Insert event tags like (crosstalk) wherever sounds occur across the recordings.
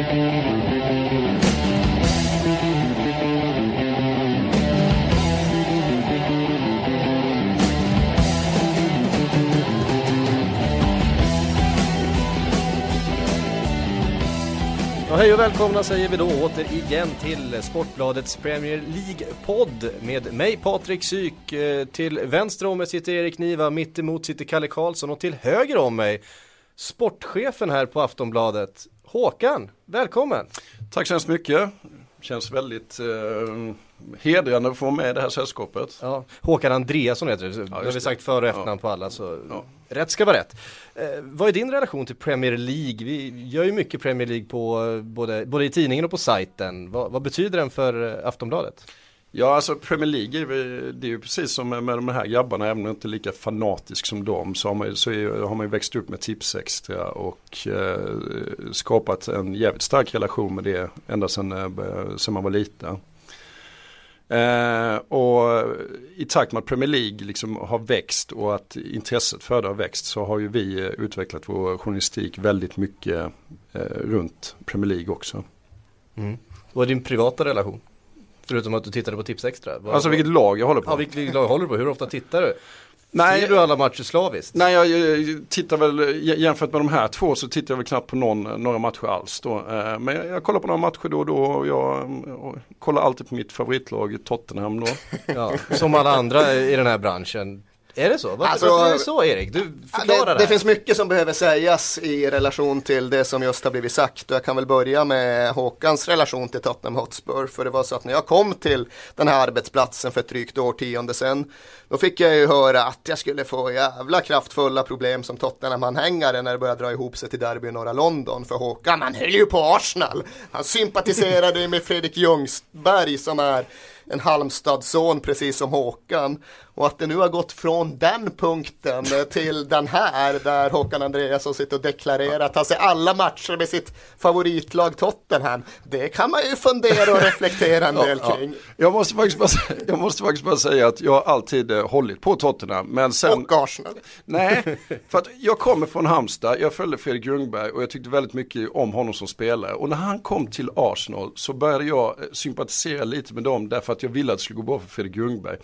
Hej och välkomna säger vi då återigen till Sportbladets Premier League-podd med mig Patrik Syk. Eh, till vänster om mig sitter Erik Niva, mitt emot sitter Kalle Karlsson och till höger om mig sportchefen här på Aftonbladet, Håkan. Välkommen! Tack så hemskt mycket. Känns väldigt eh, hedrande att få vara med i det här sällskapet. Ja, Håkan Andreasson heter du, det har vi sagt för och efternamn ja. på alla så ja. rätt ska vara rätt. Eh, vad är din relation till Premier League? Vi gör ju mycket Premier League på eh, både, både i tidningen och på sajten. Vad, vad betyder den för eh, Aftonbladet? Ja, alltså Premier League, det är ju precis som med de här grabbarna, även om jag inte är lika fanatisk som dem, så har man, så är, har man ju växt upp med Tipsextra och eh, skapat en jävligt stark relation med det ända sedan, eh, sedan man var liten. Eh, och i takt med att Premier League liksom har växt och att intresset för det har växt så har ju vi eh, utvecklat vår journalistik väldigt mycket eh, runt Premier League också. Mm. Vad är din privata relation? Förutom att du tittade på Tips Extra. Vad, alltså vilket lag jag håller på? Ja, vilket lag håller du på? Hur ofta tittar du? Nej, Ser du alla matcher slaviskt? Nej, jag, jag tittar väl jämfört med de här två så tittar jag väl knappt på någon, några matcher alls då. Eh, men jag, jag kollar på några matcher då och då och jag och kollar alltid på mitt favoritlag Tottenham då. (laughs) ja, som alla andra i den här branschen. Är det så? Varför, alltså, varför är det så Erik? Du förklarar det, det. Det finns mycket som behöver sägas i relation till det som just har blivit sagt. Och jag kan väl börja med Håkans relation till Tottenham Hotspur. För det var så att när jag kom till den här arbetsplatsen för ett drygt årtionde sedan. Då fick jag ju höra att jag skulle få jävla kraftfulla problem som Tottenham-anhängare när det började dra ihop sig till derby i norra London. För Håkan, han höll ju på Arsenal. Han sympatiserade med Fredrik Ljungsberg som är en Halmstadson precis som Håkan. Och att det nu har gått från den punkten till den här där Håkan Andreasson sitter och deklarerar att han ser alla matcher med sitt favoritlag Tottenham. Det kan man ju fundera och reflektera en del ja, kring. Ja. Jag, måste faktiskt bara, jag måste faktiskt bara säga att jag alltid eh, hållit på Tottenham. Men sen, och Arsenal. Nej, för att jag kommer från Halmstad, jag följde Fredrik Ljungberg och jag tyckte väldigt mycket om honom som spelare. Och när han kom till Arsenal så började jag eh, sympatisera lite med dem därför att jag ville att det skulle gå bra för Fredrik Ljungberg.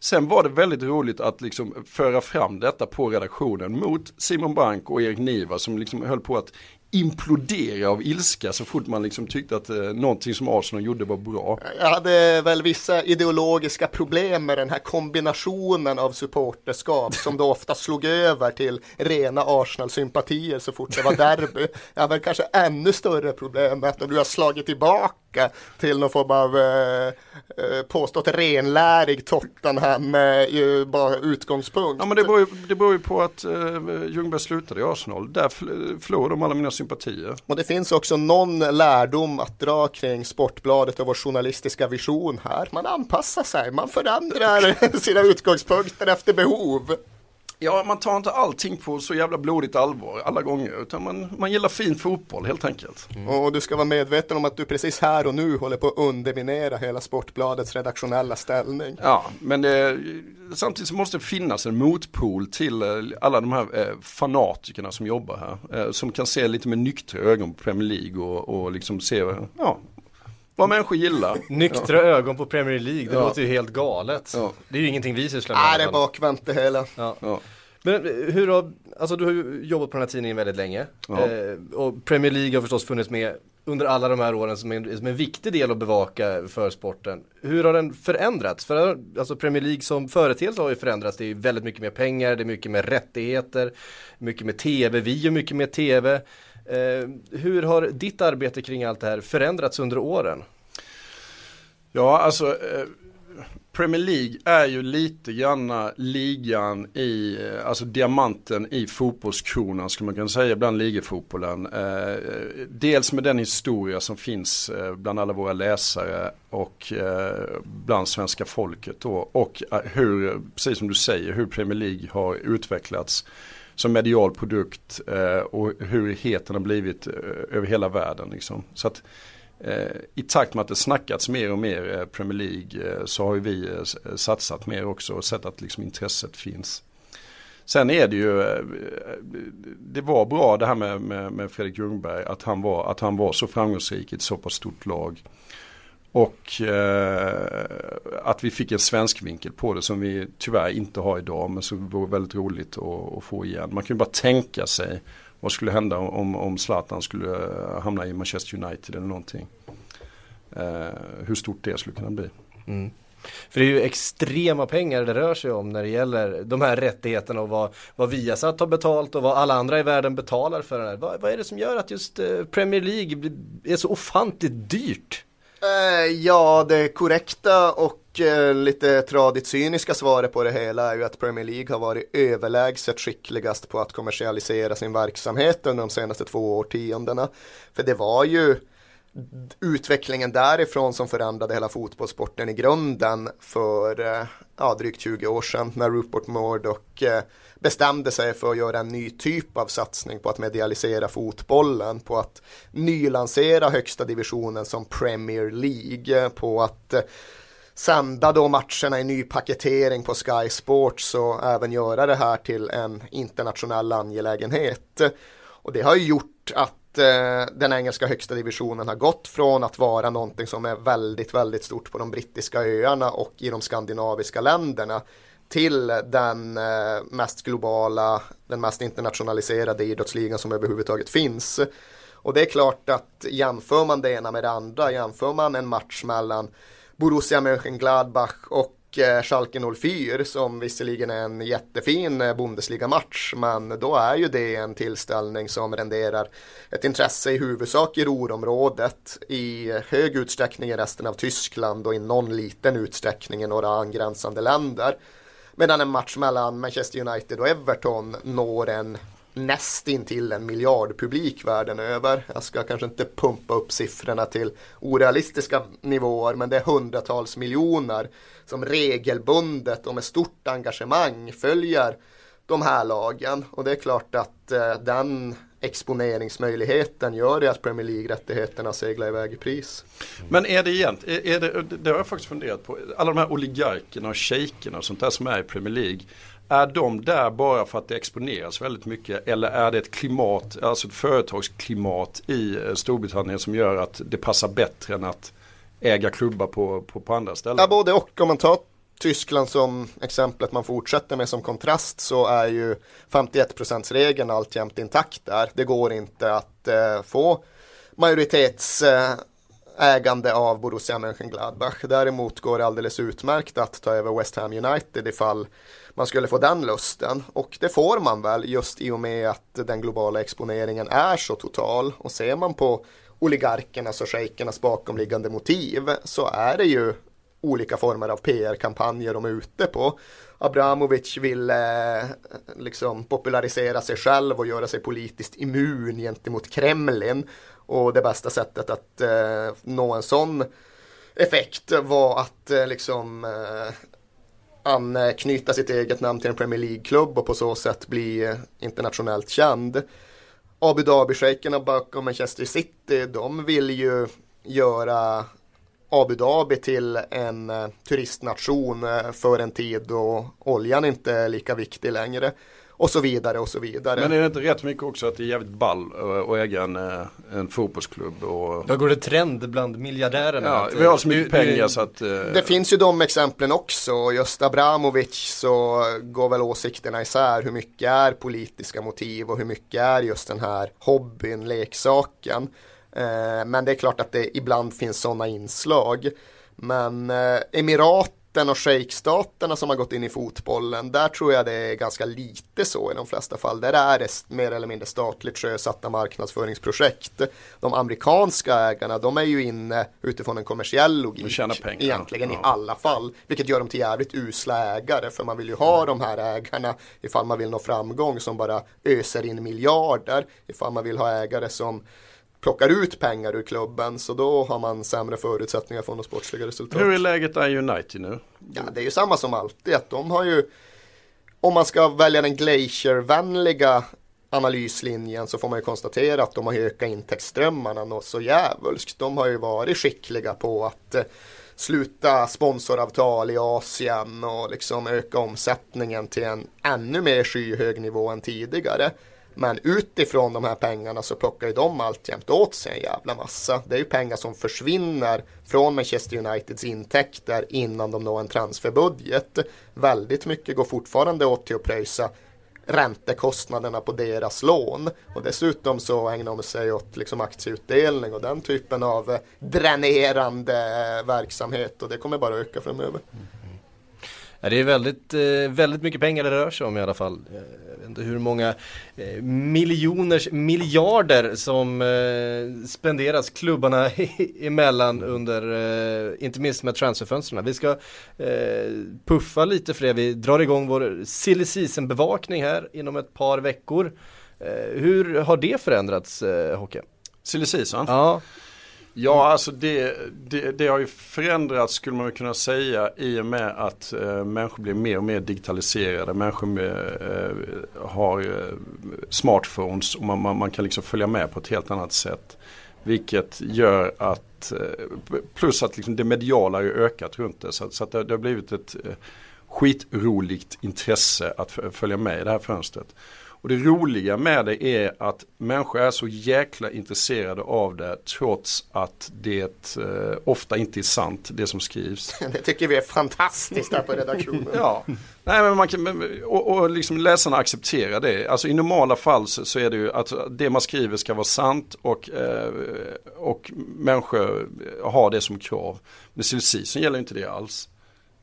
Sen var det väldigt roligt att liksom föra fram detta på redaktionen mot Simon Bank och Erik Niva som liksom höll på att implodera av ilska så fort man liksom tyckte att eh, någonting som Arsenal gjorde var bra. Jag hade väl vissa ideologiska problem med den här kombinationen av supporterskap (laughs) som då ofta slog över till rena Arsenal-sympatier så fort det var derby. Jag har väl kanske ännu större problem med att du har slagit tillbaka till någon form av eh, eh påstått renlärig Tottenham eh, bara utgångspunkt. Ja men det beror ju, det beror ju på att eh, Ljungberg slutade i Arsenal. Där förlorade de alla mina sympatier. Och det finns också någon lärdom att dra kring Sportbladet och vår journalistiska vision här. Man anpassar sig, man förändrar (laughs) sina utgångspunkter efter behov. Ja, man tar inte allting på så jävla blodigt allvar alla gånger. Utan man, man gillar fin fotboll helt enkelt. Mm. Och du ska vara medveten om att du precis här och nu håller på att underminera hela Sportbladets redaktionella ställning. Ja, men det, samtidigt så måste det finnas en motpol till eh, alla de här eh, fanatikerna som jobbar här. Eh, som kan se lite med nyktra ögon på Premier League och, och liksom se ja, vad människor gillar. (laughs) Nyktra ja. ögon på Premier League, det ja. låter ju helt galet. Ja. Det är ju ingenting vi sysslar med. Nej, det är bakvänt det hela. Ja. Men hur har, alltså du har ju jobbat på den här tidningen väldigt länge. Eh, och Premier League har förstås funnits med under alla de här åren som en, som en viktig del att bevaka för sporten. Hur har den förändrats? För alltså Premier League som företeelse har ju förändrats. Det är väldigt mycket mer pengar, det är mycket mer rättigheter, mycket mer tv, vi gör mycket mer tv. Eh, hur har ditt arbete kring allt det här förändrats under åren? Ja, alltså eh, Premier League är ju lite granna ligan i, eh, alltså diamanten i fotbollskronan skulle man kunna säga bland ligafotbollen. Eh, dels med den historia som finns eh, bland alla våra läsare och eh, bland svenska folket då. Och hur, precis som du säger, hur Premier League har utvecklats som medial produkt och hur het den har blivit över hela världen. Liksom. Så att Eh, i takt med att det snackats mer och mer eh, Premier League eh, så har ju vi satsat mer också och sett att liksom intresset finns. Sen är det ju, det var bra det här med, med, med Fredrik Ljungberg, att han, var, att han var så framgångsrik i ett så pass stort lag. Och eh, att vi fick en svensk vinkel på det som vi tyvärr inte har idag men som vore väldigt roligt att, att få igen. Man kan ju bara tänka sig vad skulle hända om, om Zlatan skulle hamna i Manchester United eller någonting. Eh, hur stort det skulle kunna bli. Mm. För det är ju extrema pengar det rör sig om när det gäller de här rättigheterna och vad, vad Viasat har betalt och vad alla andra i världen betalar för det här. Vad, vad är det som gör att just eh, Premier League är så ofantligt dyrt? Eh, ja, det korrekta och eh, Eh, lite tradigt cyniska svaret på det hela är ju att Premier League har varit överlägset skickligast på att kommersialisera sin verksamhet under de senaste två årtiondena. För det var ju utvecklingen därifrån som förändrade hela fotbollssporten i grunden för eh, ja, drygt 20 år sedan när Rupert Murdoch eh, bestämde sig för att göra en ny typ av satsning på att medialisera fotbollen, på att nylansera högsta divisionen som Premier League, på att sända då matcherna i ny paketering på Sky Sports och även göra det här till en internationell angelägenhet. Och det har ju gjort att Eh, den engelska högsta divisionen har gått från att vara någonting som är väldigt, väldigt stort på de brittiska öarna och i de skandinaviska länderna till den eh, mest globala, den mest internationaliserade idrottsligan som överhuvudtaget finns. Och det är klart att jämför man det ena med det andra, jämför man en match mellan Borussia Mönchengladbach och eh, Schalke 04 som visserligen är en jättefin eh, Bundesliga-match men då är ju det en tillställning som renderar ett intresse i huvudsak i Ruhrområdet i hög utsträckning i resten av Tyskland och i någon liten utsträckning i några angränsande länder. Medan en match mellan Manchester United och Everton når en nästintill en miljard publik världen över. Jag ska kanske inte pumpa upp siffrorna till orealistiska nivåer men det är hundratals miljoner som regelbundet och med stort engagemang följer de här lagen och det är klart att eh, den exponeringsmöjligheten gör det att Premier League-rättigheterna seglar iväg i pris. Men är det egentligen, är det, det har jag faktiskt funderat på, alla de här oligarkerna och shejkerna och sånt där som är i Premier League är de där bara för att det exponeras väldigt mycket eller är det ett klimat, alltså ett företagsklimat i eh, Storbritannien som gör att det passar bättre än att äga klubbar på, på, på andra ställen? Ja, både och. Om man tar Tyskland som exemplet man fortsätter med som kontrast så är ju 51%-regeln alltjämt intakt där. Det går inte att eh, få majoritets eh, ägande av Borussia Mönchengladbach. Däremot går det alldeles utmärkt att ta över West Ham United ifall man skulle få den lusten. Och det får man väl just i och med att den globala exponeringen är så total. Och ser man på oligarkernas alltså och shejkernas bakomliggande motiv så är det ju olika former av PR-kampanjer de är ute på. Abramovic vill eh, liksom popularisera sig själv och göra sig politiskt immun gentemot Kremlin. Och det bästa sättet att eh, nå en sån effekt var att eh, liksom eh, anknyta sitt eget namn till en Premier League-klubb och på så sätt bli eh, internationellt känd. Abu Dhabi-shejkerna bakom Manchester City, de vill ju göra Abu Dhabi till en eh, turistnation eh, för en tid då oljan inte är lika viktig längre och så vidare och så vidare. Men är det inte rätt mycket också att det är jävligt ball att äga en, eh, en fotbollsklubb? Och... Då går det trend bland miljardärerna. Ja, vi har så mycket pengar så att... Uh... Det finns ju de exemplen också. Just Abramovic så går väl åsikterna isär. Hur mycket är politiska motiv och hur mycket är just den här hobbyn, leksaken. Uh, men det är klart att det ibland finns sådana inslag. Men uh, Emirat staten och shejkstaterna som har gått in i fotbollen, där tror jag det är ganska lite så i de flesta fall. Där är det mer eller mindre statligt sjösatta marknadsföringsprojekt. De amerikanska ägarna, de är ju inne utifrån en kommersiell logik. Egentligen ja. i alla fall. Vilket gör dem till jävligt usla ägare. För man vill ju ha de här ägarna ifall man vill nå framgång som bara öser in miljarder. Ifall man vill ha ägare som plockar ut pengar ur klubben så då har man sämre förutsättningar för något sportsliga resultat. Hur är läget i United nu? Ja, det är ju samma som alltid att de har ju om man ska välja den glacier-vänliga analyslinjen så får man ju konstatera att de har ökat intäktsströmmarna något så jävulskt. De har ju varit skickliga på att eh, sluta sponsoravtal i Asien och liksom öka omsättningen till en ännu mer skyhög nivå än tidigare. Men utifrån de här pengarna så plockar ju de alltjämt åt sig en jävla massa. Det är ju pengar som försvinner från Manchester Uniteds intäkter innan de når en transferbudget. Väldigt mycket går fortfarande åt till att pröjsa räntekostnaderna på deras lån. Och dessutom så ägnar de sig åt liksom aktieutdelning och den typen av dränerande verksamhet och det kommer bara öka framöver det är väldigt, eh, väldigt mycket pengar det rör sig om i alla fall. Jag vet inte hur många eh, miljoners miljarder som eh, spenderas klubbarna (laughs) emellan under, inte minst med transferfönstren. Vi ska puffa lite för det. Vi drar igång vår silly season bevakning här inom ett par veckor. Hur har det förändrats Hocke? Silly season? Ja. Ja, alltså det, det, det, har ju förändrats skulle man kunna säga i och med att eh, människor blir mer och mer digitaliserade. Människor med, eh, har eh, smartphones och man, man, man, kan liksom följa med på ett helt annat sätt. Vilket gör att, eh, plus att liksom det mediala har ökat runt det. Så, så att det, det, har blivit ett eh, skitroligt intresse att följa med i det här fönstret. Och det roliga med det är att människor är så jäkla intresserade av det trots att det eh, ofta inte är sant det som skrivs. (laughs) Det tycker vi är fantastiskt här på redaktionen. ja, Nej, men man kan, och, och liksom läsarna accepterar det. Alltså i normala fall så, så, är det ju att det man skriver ska vara sant och, eh, och människor har det som krav. Men silly gäller inte det alls.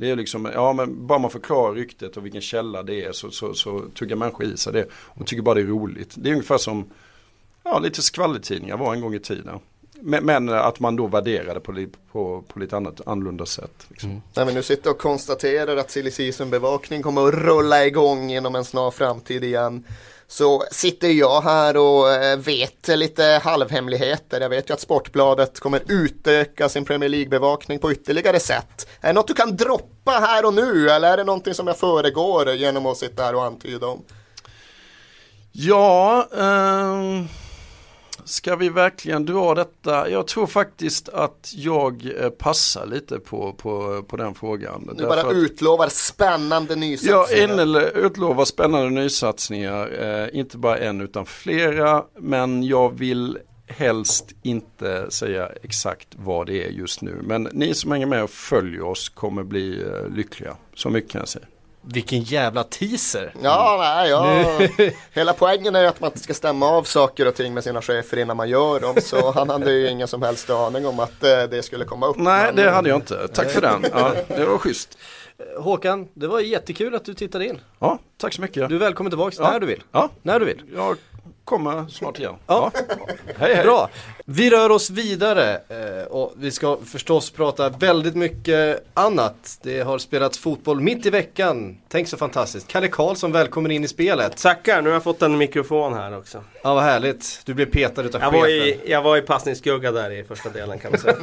Det är liksom, ja men bara man förklarar ryktet och vilken källa det är så, så, så tuggar människor i sig det och tycker bara det är roligt. Det är ungefär som, ja lite skvallertidningar var en gång i tiden. Men, men att man då värderade på, på, på lite annat, annorlunda sätt. Liksom. Mm. Nej, men nu sitter och konstaterar att silly bevakning kommer att rulla igång inom en snar framtid igen så sitter jag här och eh, vet lite halvhemligheter. Jag vet ju att Sportbladet kommer utöka sin Premier League-bevakning på ytterligare sätt. Är det något du kan droppa här och nu eller är det någonting som jag föregår genom att sitta här och antyda om? Ja, um Ska vi verkligen dra detta? Jag tror faktiskt att jag eh, passar lite på, på, på den frågan. Du bara utlovar spännande nysatsningar. Ja, utlovar spännande nysatsningar. Eh, inte bara en utan flera. Men jag vill helst inte säga exakt vad det är just nu. Men ni som hänger med och följer oss kommer bli eh, lyckliga. Så mycket kan jag säga. Vilken jävla teaser! Ja, nej, ja. (laughs) hela poängen är att man inte ska stämma av saker och ting med sina chefer innan man gör dem. Så (laughs) han hade ju ingen som helst aning om att eh, det skulle komma upp. Nej, men... det hade jag inte. Tack för den. (laughs) Ja, det var schysst. Eh, Håkan, det var jättekul att du tittade in. Ja, tack så mycket. Du är välkommen tillbaka ja. när du vill. Ja. När du vill. Jag kommer snart igen. Ja. ja. hej, hej. Bra. Vi rör oss vidare eh, och vi ska förstås prata väldigt mycket annat. Det har spelats fotboll mitt i veckan. Tänk så fantastiskt. Kalle Karlsson, välkommen in i spelet. Tackar, nu har jag fått en mikrofon här också. Ja, vad härligt. Du blev petad utav jag chefen. Var i, jag var i passningsskugga där i första delen kan man säga.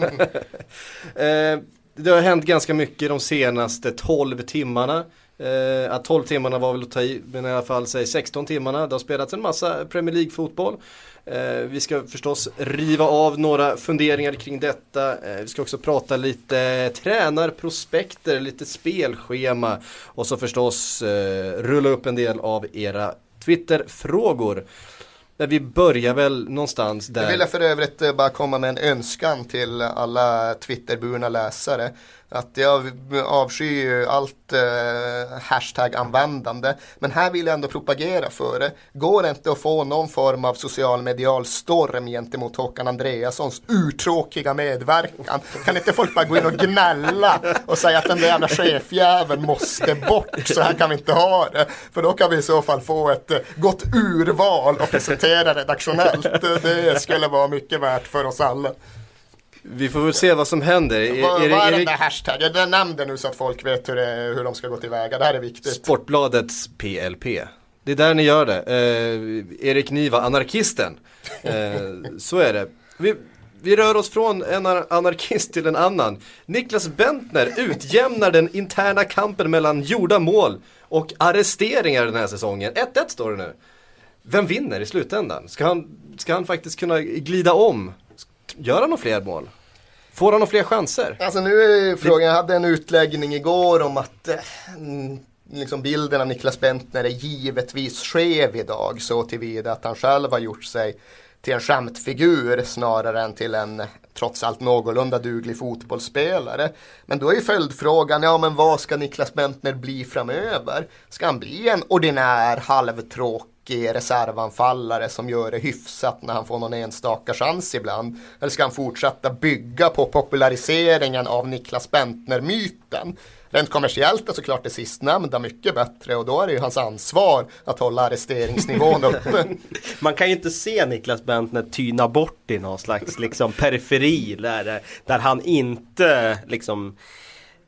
(laughs) eh, det har hänt ganska mycket de senaste 12 timmarna. Eh, att 12 timmarna var väl att ta i, men i alla fall säg 16 timmarna. Det har spelats en massa Premier League-fotboll. Eh, vi ska förstås riva av några funderingar kring detta. Eh, vi ska också prata lite tränarprospekter, lite spelschema och så förstås rulla upp en del av era Twitter-frågor. vi börjar väl någonstans där. Jag ville för övrigt bara komma med en önskan till alla Twitterburna läsare att jag avskyr ju allt eh, hashtag-användande. Men här vill jag ändå propagera för det. Går det inte att få någon form av social medial storm gentemot Håkan Andreassons urtråkiga medverkan? Kan inte folk bara gå in och gnälla och säga att den där jävla chefjäveln måste bort? Så här kan vi inte ha det. För då kan vi i så fall få ett eh, gott urval och presentera redaktionellt. Det skulle vara mycket värt för oss alla. Vi får väl se vad som händer. Vad är, är, är, är den där hashtaggen? Den nämnde nu så att folk vet hur, det, hur de ska gå tillväga. Det här är viktigt. Sportbladets PLP. Det är där ni gör det. Eh, Erik Niva, anarkisten. Eh, så är det. Vi, vi rör oss från en anarkist till en annan. Niklas Bentner utjämnar den interna kampen mellan gjorda mål och arresteringar den här säsongen. 1-1 står det nu. Vem vinner i slutändan? Ska han, ska han faktiskt kunna glida om? Gör han några fler mål? Får han några fler chanser? Alltså nu är frågan, jag hade en utläggning igår om att eh, liksom bilden av Niklas Bentner är givetvis skev idag så tillvida att han själv har gjort sig till en skämtfigur snarare än till en trots allt någorlunda duglig fotbollsspelare. Men då är ju följdfrågan, ja men vad ska Niklas Bentner bli framöver? Ska han bli en ordinär halvtråkig reservanfallare som gör det hyfsat när han får någon enstaka chans ibland? Eller ska han fortsätta bygga på populariseringen av Niklas Bentner-myten? Rent kommersiellt är såklart det sistnämnda mycket bättre och då är det ju hans ansvar att hålla arresteringsnivån (laughs) uppe. Man kan ju inte se Niklas Bentner tyna bort i någon slags liksom periferi där, där han inte liksom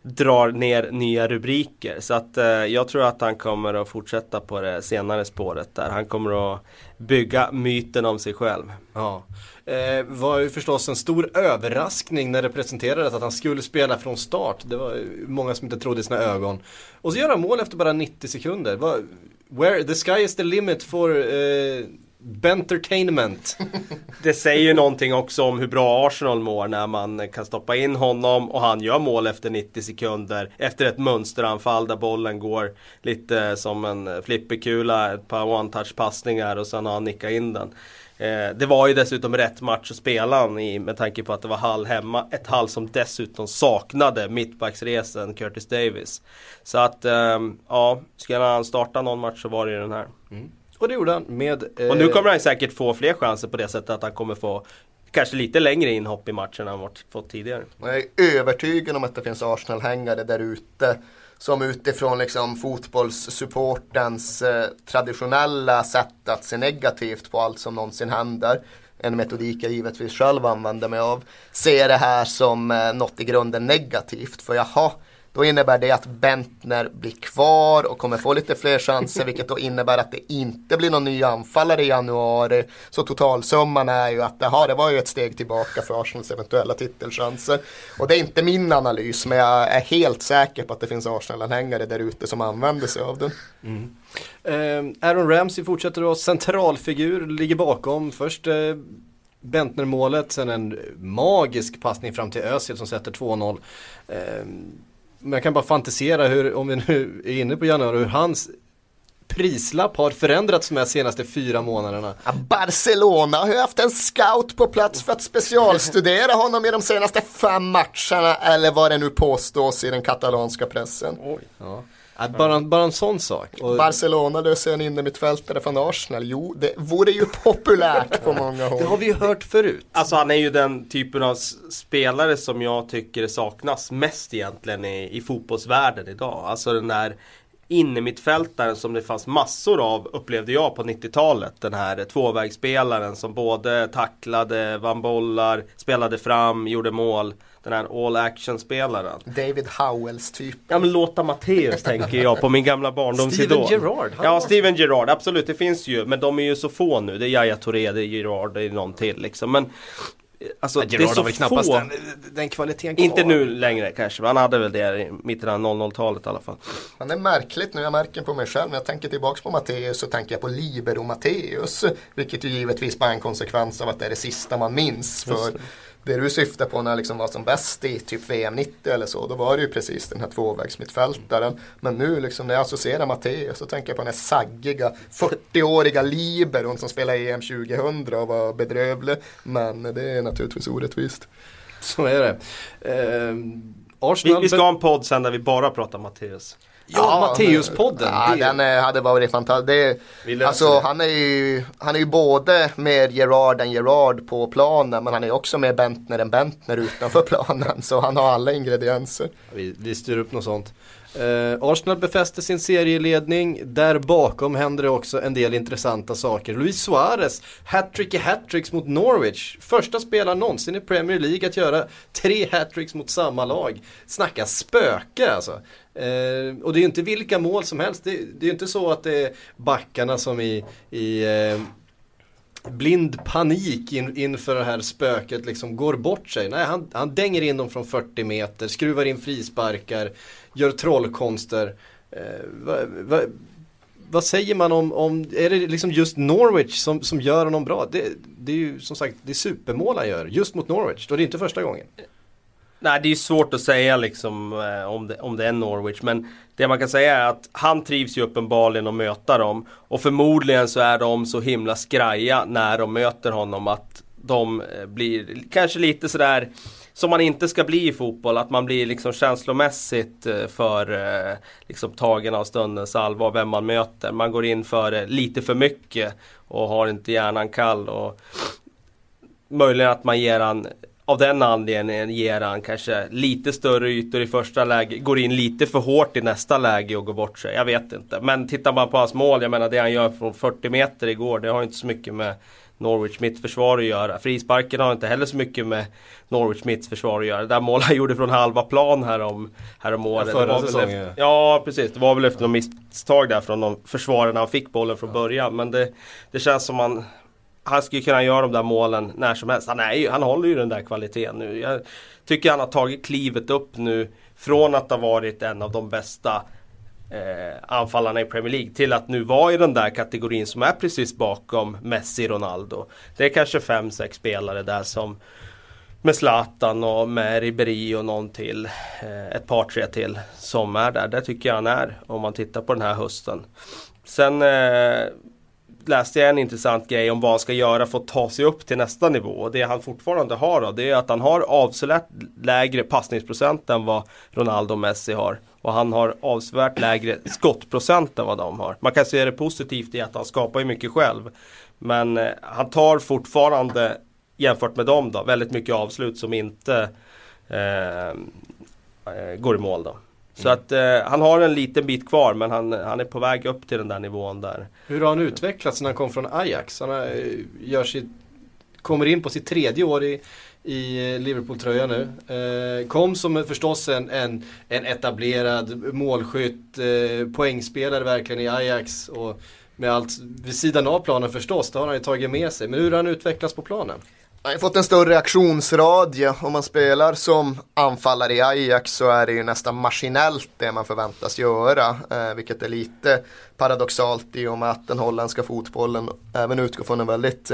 drar ner nya rubriker. Så att eh, jag tror att han kommer att fortsätta på det senare spåret där. Han kommer att bygga myten om sig själv. Ja. Eh, var ju förstås en stor överraskning när det presenterades att han skulle spela från start. Det var många som inte trodde i sina ögon. Och så gör han mål efter bara 90 sekunder. Var, where, the sky is the limit for eh, Bentertainment. (laughs) Det säger ju någonting också om hur bra Arsenal mår när man kan stoppa in honom och han gör mål efter 90 sekunder. Efter ett mönsteranfall där bollen går lite som en flipperkula, ett par one-touch passningar och sen har han nickat in den. Eh, det var ju dessutom rätt match att spela i med tanke på att det var Hall hemma. Ett Hall som dessutom saknade mittbacksresen Curtis Davis. Så att, ehm, ja, skulle han starta någon match så var det ju den här. Mm. Och det gjorde han med... Eh... Och nu kommer han säkert få fler chanser på det sättet att han kommer få kanske lite längre inhopp i matchen än han fått tidigare. Jag är övertygad om att det finns Arsenal-hängare där ute som utifrån liksom fotbollssupportens eh, traditionella sätt att se negativt på allt som någonsin händer en metodik jag givetvis själv använder mig av, ser det här som eh, något i grunden negativt. För jaha, då innebär det att Bentner blir kvar och kommer få lite fler chanser vilket då innebär att det inte blir någon ny anfallare i januari. Så totalsumman är ju att aha, det var ju ett steg tillbaka för Arsenals eventuella titelchanser. Och det är inte min analys men jag är helt säker på att det finns Arsenal-anhängare där ute som använder sig av den. Mm. Eh, Aaron Ramsey fortsätter att vara centralfigur, ligger bakom först eh, Bentner-målet, sen en magisk passning fram till Özil som sätter 2-0. Eh, men jag kan bara fantisera hur, om vi nu är inne på januari, hur hans prislapp har förändrats de här senaste fyra månaderna. Barcelona har ju haft en scout på plats för att specialstudera honom i de senaste fem matcherna eller vad det nu påstås i den katalanska pressen. Oj. Ja. Bara, bara en sån sak. Och... Barcelona löser en innermittfältare från Arsenal. Jo, det vore ju (laughs) populärt på många håll. Det har vi ju hört förut. Alltså han är ju den typen av spelare som jag tycker saknas mest egentligen i, i fotbollsvärlden idag. Alltså den där innermittfältaren som det fanns massor av upplevde jag på 90-talet. Den här tvåvägsspelaren som både tacklade, vann bollar, spelade fram, gjorde mål den här all action-spelaren. David Howells typ. Ja men Lotta Matteus tänker jag på min gamla barndomsidol. Steven Gerrard. Ja, Steven Gerrard, absolut det finns ju. Men de är ju så få nu. Det är Yahya Touré, det är Gerrard, det är någon till liksom. Men Alltså, ja, det är så har knappast få. Den, den kvaliteten kvar. Inte nu längre kanske, han hade väl det i mitten av 00-talet i alla fall. Men det är märkligt nu, jag märker på mig själv, när jag tänker tillbaks på Matteus så tänker jag på Libero Matteus. Vilket ju givetvis bara är en konsekvens av att det är det sista man minns. För det du syftar på när liksom var som bäst i typ VM 90 eller så, då var det ju precis den här tvåvägsmittfältaren. Men nu liksom när jag associerar Matteo så tänker jag på den här saggiga 40-åriga liberon som spelade EM 2000 och var bedrövlig. Men det är naturligtvis orättvist. Så är det. Eh, vi, vi, ska ha en podd sen där vi bara pratar Matteus. Ja, Matteuspodden. Ja, den eh, hade varit fantastisk. Alltså, han, är ju, han är ju både mer Gerard än Gerard på planen men han är också mer Bentner än Bentner utanför (laughs) planen. Så han har alla ingredienser. Vi, vi styr upp något sånt. Uh, Arsenal befäster sin serieledning. Där bakom händer det också en del intressanta saker. Luis Suarez, hattrick i hattricks mot Norwich. Första spelaren någonsin i Premier League att göra tre hattricks mot samma lag. Snacka spöke alltså. Eh, och det är ju inte vilka mål som helst. Det, det är ju inte så att det är backarna som i, i eh, blind panik in, inför det här spöket liksom går bort sig. Nej, han, han dänger in dem från 40 meter, skruvar in frisparkar, gör trollkonster. Eh, vad, va, vad säger man om, om, är det liksom just Norwich som, som gör honom bra? Det, det är ju som sagt, det är supermål han gör, just mot Norwich, då är det inte första gången. Nej det är ju svårt att säga liksom eh, om det, om det är Norwich men det man kan säga är att han trivs ju uppenbarligen att möta dem och förmodligen så är de så himla skraja när de möter honom att de eh, blir kanske lite sådär som man inte ska bli i fotboll, att man blir liksom känslomässigt eh, för liksom tagen av stundens allvar, vem man möter. Man går in för det lite för mycket och har inte hjärnan kall. Och möjligen att man ger han av den anledningen ger han kanske lite större ytor i första läge, går in lite för hårt i nästa läge och går bort sig. Jag vet inte. Men tittar man på hans mål, jag menar det han gör från 40 meter igår, det har inte så mycket med Norwich mittförsvar att göra. Frisparken har inte heller så mycket med Norwich mittförsvar att göra. Det där målet han gjorde från halva plan härom, härom året. Ja, förra säsongen. Efter, ja precis, det var väl efter något misstag där från de försvararna han fick bollen från början. Men det, det känns som man han skulle kunna göra de där målen när som helst. Han, är ju, han håller ju den där kvaliteten nu. Jag tycker han har tagit klivet upp nu från att ha varit en av de bästa eh, anfallarna i Premier League till att nu vara i den där kategorin som är precis bakom Messi, Ronaldo. Det är kanske fem, sex spelare där som med Zlatan och med Ribéry och någon till. Eh, ett par, tre till som är där. Det tycker jag han är om man tittar på den här hösten. Sen eh, läste jag en intressant grej om vad han ska göra för att ta sig upp till nästa nivå. Och det han fortfarande har då, det är att han har avsevärt lägre passningsprocent än vad Ronaldo och Messi har. Och han har avsevärt lägre skottprocent än vad de har. Man kan se det positivt i att han skapar ju mycket själv. Men eh, han tar fortfarande, jämfört med dem då, väldigt mycket avslut som inte eh, eh går i mål då. Så att eh, han har en liten bit kvar men han, han är på väg upp till den där nivån där. Hur har han utvecklats när han kom från Ajax? Han har, eh, gör sitt, kommer in på sitt tredje år i, i Liverpool-tröja nu. Eh, kom som eh, förstås en, en, en etablerad målskytt, eh, poängspelare verkligen i Ajax. Och med allt vid sidan av planen förstås, det har han ju tagit med sig. Men hur har han utvecklats på planen? Han har fått en större aktionsradie. Om man spelar som anfallare i Ajax så är det ju nästan maskinellt det man förväntas göra. Eh, vilket är lite paradoxalt i och med att den holländska fotbollen även utgår från en väldigt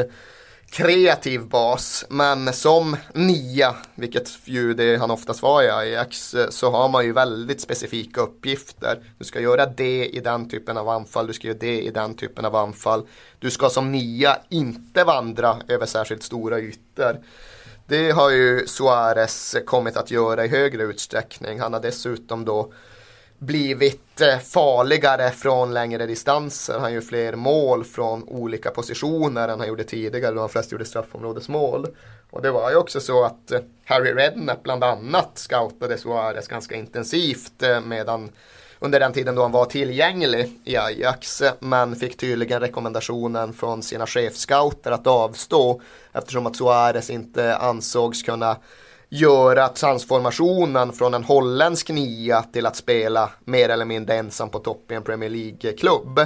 kreativ bas. Men som nia, vilket ju det han oftast var i Ajax, eh, så har man ju väldigt specifika uppgifter. Du ska göra det i den typen av anfall, du ska göra det i den typen av anfall. Du ska som nia inte vandra över särskilt stora ytor. Det har ju Suarez kommit att göra i högre utsträckning. Han har dessutom då blivit eh, farligare från längre distanser. Han gör fler mål från olika positioner än han gjorde tidigare då han flest gjorde straffområdesmål. Och det var ju också så att eh, Harry Redknapp bland annat scoutade Suarez ganska intensivt eh, medan under den tiden då han var tillgänglig i Ajax men fick tydligen rekommendationen från sina chefscouter att avstå eftersom att Suarez inte ansågs kunna göra transformationen från en holländsk nia till att spela mer eller mindre ensam på topp i en Premier League-klubb.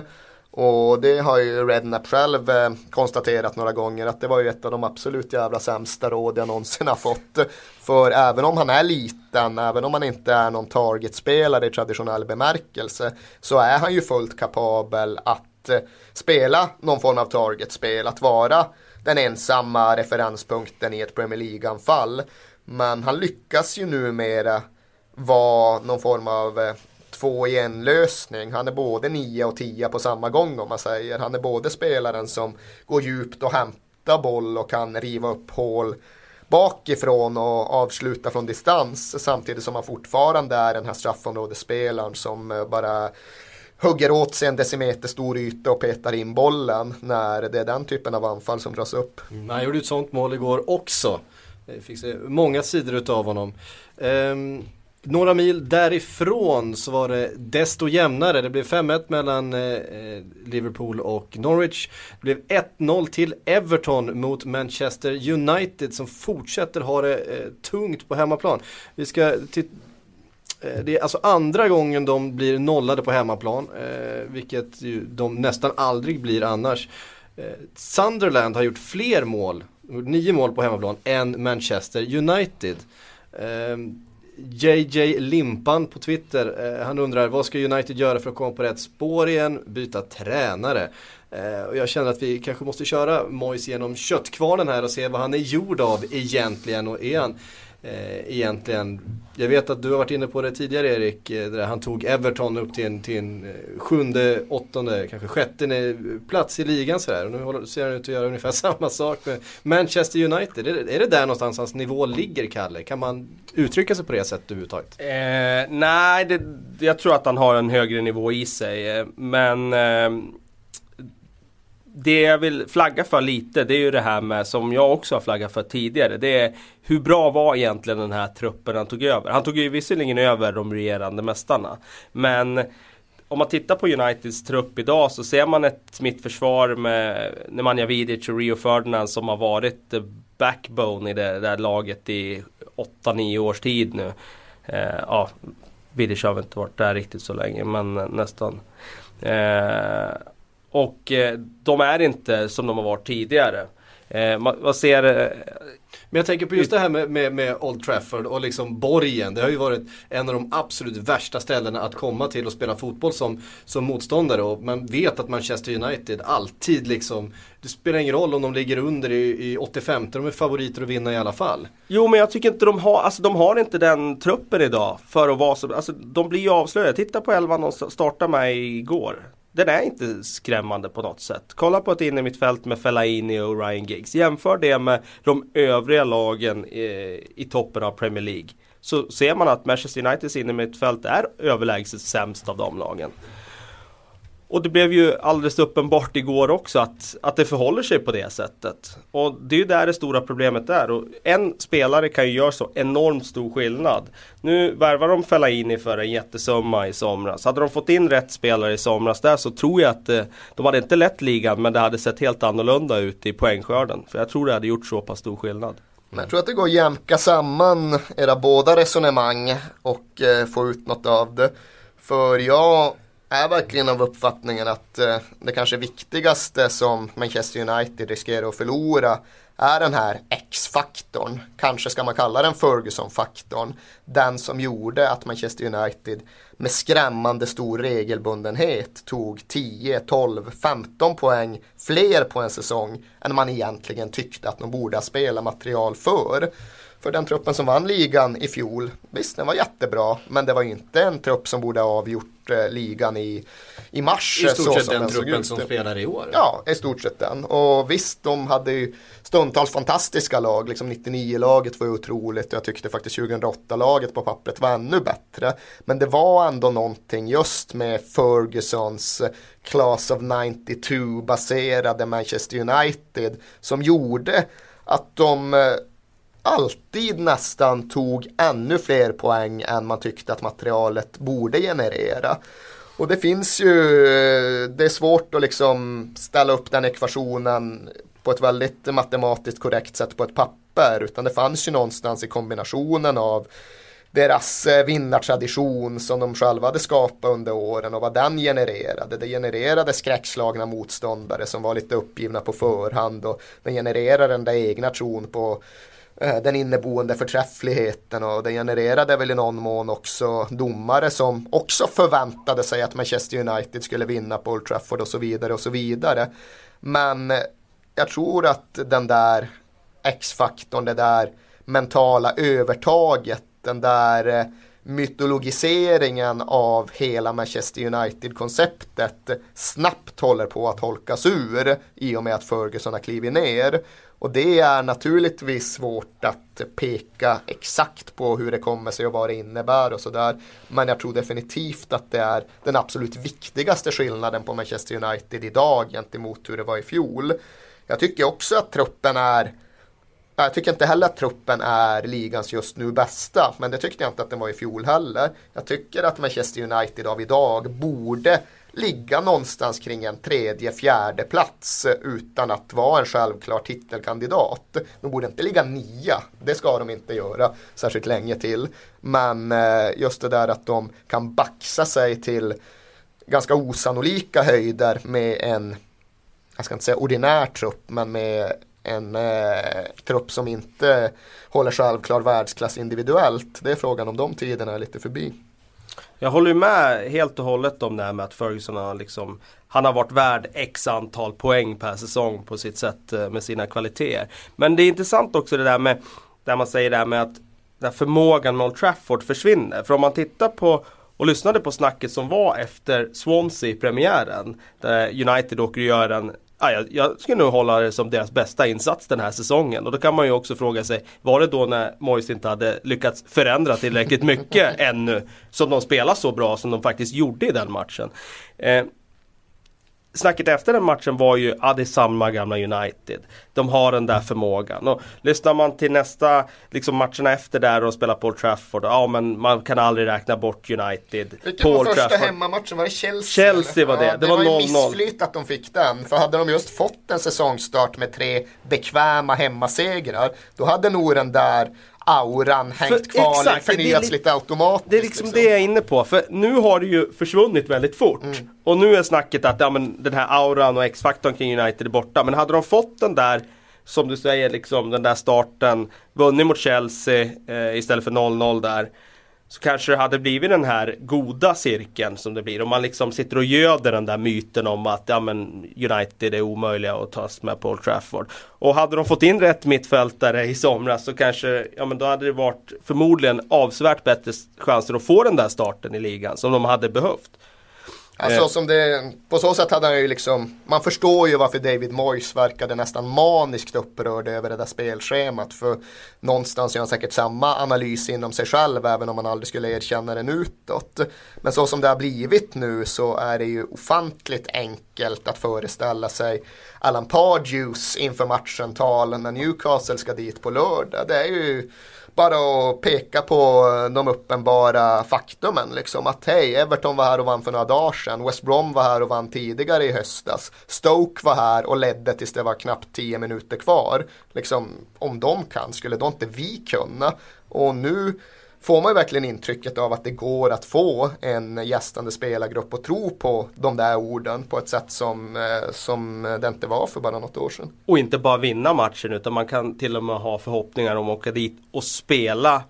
Och det har ju Rednap själv eh, konstaterat några gånger att det var ju ett av de absolut jävla sämsta råd jag någonsin har fått. För även om han är liten, även om han inte är någon targetspelare i traditionell bemärkelse så är han ju fullt kapabel att eh, spela någon form av targetspel, att vara den ensamma referenspunkten i ett Premier League-anfall. Men han lyckas ju numera vara någon form av eh, två i en lösning. Han är både nia och tia på samma gång om man säger. Han är både spelaren som går djupt och hämtar boll och kan riva upp hål bakifrån och avsluta från distans samtidigt som han fortfarande är den här straffområdesspelaren som eh, bara hugger åt sig en decimeter stor yta och petar in bollen när det är den typen av anfall som dras upp. Mm, han gjorde ett sånt mål igår också. Jag fick se många sidor utav honom. Um, några mil därifrån så var det desto jämnare. Det blev 5-1 mellan eh, eh, Liverpool och Norwich. Det blev 1-0 till Everton mot Manchester United som fortsätter ha det eh, tungt på hemmaplan. Vi ska eh, det är alltså andra gången de blir nollade på hemmaplan, eh, vilket ju de nästan aldrig blir annars. Eh, Sunderland har gjort fler mål nio mål på hemmaplan än Manchester United. Ehm, JJ Limpan på Twitter, eh, han undrar vad ska United göra för att komma på rätt spår igen? Byta tränare. Eh, och jag känner att vi kanske måste köra Moise genom köttkvarnen här och se vad han är gjord av egentligen. Och är han eh, egentligen. Jag vet att du har varit inne på det tidigare Erik, eh, där han tog Everton upp till en, till en eh, sjunde, åttonde, kanske sjätte plats i ligan sådär. Och nu ser han ut att göra ungefär (laughs) samma sak med Manchester United. Är det, är det där någonstans hans nivå ligger, Kalle? Kan man uttrycka sig på det sättet överhuvudtaget? Eh, nej, det, jag tror att han har en högre nivå i sig. Eh, men eh, det jag vill flagga för lite det är ju det här med som jag också har flaggat för tidigare. Det är hur bra var egentligen den här truppen han tog över? Han tog ju visserligen över de regerande mästarna. Men om man tittar på Uniteds trupp idag så ser man ett mittförsvar med Nemanja Vidic och Rio Ferdinand som har varit backbone i det där laget i 8-9 års tid nu. Eh, ja, Vidic har väl inte varit där riktigt så länge men nästan. Eh, och eh, de är inte som de har varit tidigare. Eh, man, man, ser eh, men jag tänker på just det här med, med, med, Old Trafford och liksom borgen. Det har ju varit en av de absolut värsta ställena att komma till och spela fotboll som, som motståndare. Och man vet att Manchester United alltid liksom, det spelar ingen roll om de ligger under i, i 85, de är favoriter att vinna i alla fall. Jo men jag tycker inte de har, alltså de har inte den truppen idag för att vara så, alltså de blir ju avslöjade. Titta på elvan de startade med igår den är inte skrämmande på något sätt. Kolla på ett innermittfält med Fellaini och Ryan Giggs. Jämför det med de övriga lagen i, i toppen av Premier League. Så ser man att Manchester Uniteds innermittfält är överlägset sämst av de lagen. Och det blev ju alldeles uppenbart igår också att, att det förhåller sig på det sättet. Och det är ju där det stora problemet är. Och en spelare kan ju göra så enormt stor skillnad. Nu värvar de Fellaini för en jättesumma i somras. Hade de fått in rätt spelare i somras där så tror jag att eh, de hade inte lett ligan men det hade sett helt annorlunda ut i poängskörden. För jag tror det hade gjort så pass stor skillnad. Men jag tror att det går att jämka samman era båda resonemang och eh, få ut något av det. För jag är verkligen av uppfattningen att eh, det kanske viktigaste som Manchester United riskerar att förlora är den här X-faktorn. Kanske ska man kalla den Ferguson-faktorn. Den som gjorde att Manchester United med skrämmande stor regelbundenhet tog 10, 12, 15 poäng fler på en säsong än man egentligen tyckte att de borde ha spelat material för för den truppen som vann ligan i fjol. Visst, den var jättebra, men det var inte en trupp som borde ha avgjort eh, ligan i, i mars. I stort sett den, den truppen som spelar i år. Ja, i stort sett den. Och visst, de hade ju stundtals fantastiska lag. Liksom 99-laget var ju otroligt och jag tyckte faktiskt 2008-laget på pappret var ännu bättre. Men det var ändå någonting just med Fergusons eh, Class of 92 baserade Manchester United som gjorde att de eh, alltid nästan tog ännu fler poäng än man tyckte att materialet borde generera. Och det finns ju, det är svårt att liksom ställa upp den ekvationen på ett väldigt matematiskt korrekt sätt på ett papper. Utan det fanns ju någonstans i kombinationen av deras eh, vinnartradition som de själva hade skapat under åren och vad den genererade. Det genererade skräckslagna motståndare som var lite uppgivna på förhand och den genererade den där egna tron på Eh, den inneboende förträffligheten och det genererade väl i någon mån också domare som också förväntade sig att Manchester United skulle vinna på Old Trafford och så vidare och så vidare. Men eh, jag tror att den där X-faktorn, det där mentala övertaget, den där eh, mytologiseringen av hela Manchester United-konceptet snabbt håller på att holkas ur i och med att Ferguson har klivit ner. Och det är naturligtvis svårt att peka exakt på hur det kommer sig och vad det innebär och sådär. Men jag tror definitivt att det är den absolut viktigaste skillnaden på Manchester United idag gentemot hur det var i fjol. Jag tycker också att truppen är jag tycker inte heller att truppen är ligans just nu bästa, men det tyckte jag inte att den var i fjol heller. Jag tycker att Manchester United av idag borde ligga någonstans kring en tredje, fjärde plats utan att vara en självklar titelkandidat. De borde inte ligga nia, det ska de inte göra särskilt länge till. Men eh, just det där att de kan baxa sig till ganska osannolika höjder med en, jag ska inte säga ordinär trupp, men med en eh, trupp som inte håller självklar världsklass individuellt. Det är frågan om de tiderna är lite förbi. Jag håller med helt och hållet om det här med att Ferguson har liksom Han har varit värd x antal poäng per säsong på sitt sätt eh, med sina kvaliteter. Men det är intressant också det där med Där man säger det här med att där förmågan med Old Trafford försvinner. För om man tittar på och lyssnade på snacket som var efter Swansea-premiären. Där United åker och gör en Ja, jag, jag skulle nog hålla det som deras bästa insats den här säsongen. Och då kan man ju också fråga sig, var det då när Moise inte hade lyckats förändra tillräckligt mycket (laughs) ännu? Som de spelar så bra som de faktiskt gjorde i den matchen. Eh, snacket efter den matchen var ju, ja det är samma gamla United. De har den där förmågan. Och lyssnar man till nästa, liksom matcherna efter där och spelar på Old Trafford, ja men man kan aldrig räkna bort United. Vilken var första Trafford. hemmamatchen? Var det Chelsea? Chelsea var det. Ja, det, det var 0-0. Det var ju missflyt att de fick den. För hade de just fått en säsongstart med tre bekväma hemmasegrar, då hade nog den där auran hängt kvar, exakt, förnyats lite, lite automatiskt. Det är liksom, liksom, det jag är inne på. För nu har det ju försvunnit väldigt fort. Mm. Och nu är snacket att ja, men den här auran och X-faktorn kring United är borta. Men hade de fått den där som du säger, liksom den där starten, vunnit mot Chelsea eh, istället för 0-0 där så kanske det hade blivit den här goda cirkeln som det blir. Om man liksom sitter och göder den där myten om att ja, men United är omöjliga att tas med på Old Trafford. Och hade de fått in rätt mittfältare i somras så kanske, ja men då hade det varit förmodligen avsevärt bättre chanser att få den där starten i ligan som de hade behövt. Alltså, som det, på så sätt hade han ju liksom, man förstår ju varför David Moyes verkade nästan maniskt upprörd över det där spelschemat. För någonstans gör han säkert samma analys inom sig själv även om man aldrig skulle erkänna den utåt. Men så som det har blivit nu så är det ju ofantligt enkelt att föreställa sig Alan Pardews inför matchen tal när Newcastle ska dit på lördag. Det är ju bara att peka på eh, de uppenbara faktumen. Liksom. Att hej, Everton var här och vann för några dagar sedan. West Brom var här och vann tidigare i höstas. Stoke var här och ledde tills det var knappt tio minuter kvar. Liksom, om de kan, skulle då inte vi kunna? Och nu får man ju verkligen intrycket av att det går att få en gästande spelargrupp att tro på de där orden på ett sätt som, eh, som det inte var för bara något år sedan. Och inte bara vinna matchen utan man kan till och med ha förhoppningar om att åka dit och spela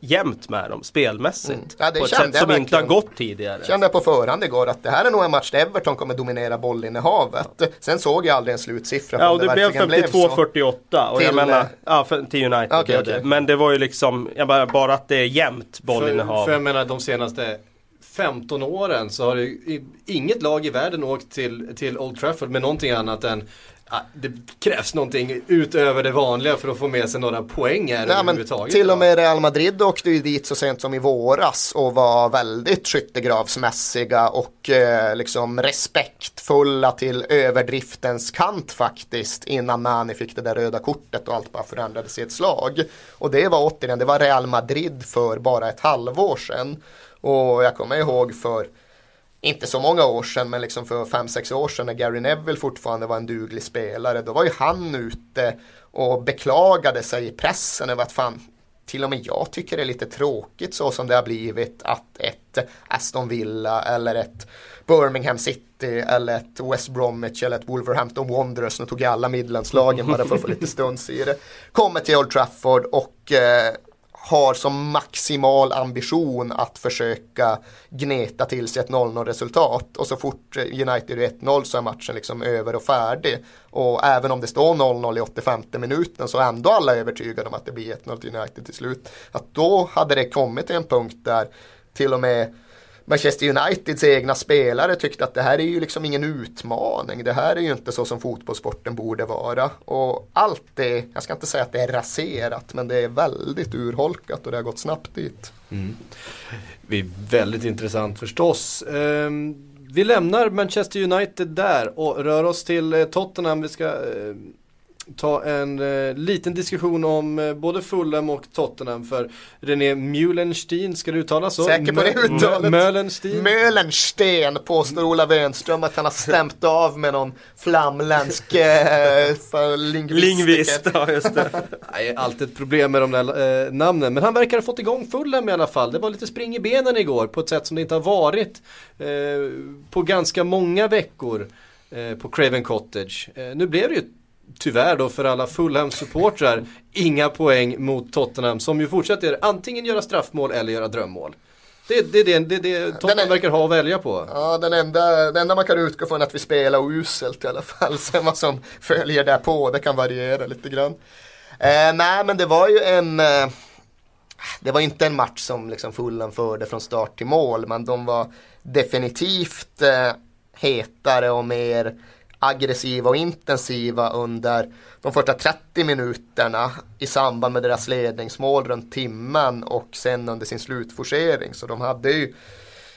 jämnt med dem spelmässigt. Mm. Ja, på ett sätt som inte har gått tidigare. Kände jag på förhand igår att det här är nog en match där Everton kommer dominera bollinnehavet. Sen såg jag aldrig en slutsiffra Ja och det, det blev 52-48 och till, menar, ja, för, till United okay, okay. Men det var ju liksom, jag bara, bara att det är jämnt bollinnehav. För, för jag menar de senaste 15 åren så har det inget lag i världen åkt till, till Old Trafford med någonting annat än det krävs någonting utöver det vanliga för att få med sig några poäng här Nej, överhuvudtaget. Till och med Real Madrid åkte ju dit så sent som i våras och var väldigt skyttegravsmässiga och eh, liksom respektfulla till överdriftens kant faktiskt innan Nani fick det där röda kortet och allt bara förändrades i ett slag. Och det var återigen, det var Real Madrid för bara ett halvår sedan. Och jag kommer ihåg för inte så många år sedan, men liksom för 5-6 år sedan när Gary Neville fortfarande var en duglig spelare, då var ju han ute och beklagade sig i pressen över att fan, till och med jag tycker det är lite tråkigt så som det har blivit att ett Aston Villa eller ett Birmingham City eller ett West Bromwich eller ett Wolverhampton Wanderers, nu tog jag alla Midlandslagen bara för att få lite (laughs) stuns i det, kommer till Old Trafford och eh, har som maximal ambition att försöka gneta till sig ett 0-0 resultat och så fort United är 1-0 så är matchen liksom över och färdig. Och även om det står 0-0 i 85 minuten så är ändå alla övertygade om att det blir 1-0 till United till slut. Att då hade det kommit till en punkt där till och med Manchester Uniteds egna spelare tyckte att det här är ju liksom ingen utmaning. Det här är ju inte så som fotbollssporten borde vara. Och allt det, jag ska inte säga att det är raserat, men det är väldigt urholkat och det har gått snabbt dit. Mm. Det är väldigt intressant förstås. Um, vi lämnar Manchester United där och rör oss till eh, Tottenham. Vi ska eh, ta en eh, liten diskussion om eh, både Fulham och Tottenham för René Meulenstein, ska det uttalas så? Säker på det uttalet? Meulenstein? Meulenstein påstår Ola Wenström att han har stämt av med någon flamländsk eh, lingvist. ja just det. (laughs) Nej, alltid ett problem med de där eh, namnen, men han verkar ha fått igång Fulham i alla fall. Det var lite spring i benen igår på ett sätt som det inte har varit eh, på ganska många veckor eh, på Craven Cottage. nu blev det ju tyvärr då för alla Fulham-supportrar inga poäng mot Tottenham som ju fortsätter antingen göra straffmål eller göra drömmål. Det är det, det, det, det Tottenham verkar ha att välja på. Ja, den enda, det enda man kan utgå från är att vi spelar uselt i alla fall. (laughs) Sen vad som följer där på, det kan variera lite grann. Eh, nej, men det var ju en... Eh, det var inte en match som liksom Fulham förde från start till mål men de var definitivt eh, hetare och mer aggressiva och intensiva under de första 30 minuterna i samband med deras ledningsmål runt timmen och sen under sin slutforcering. Så de hade ju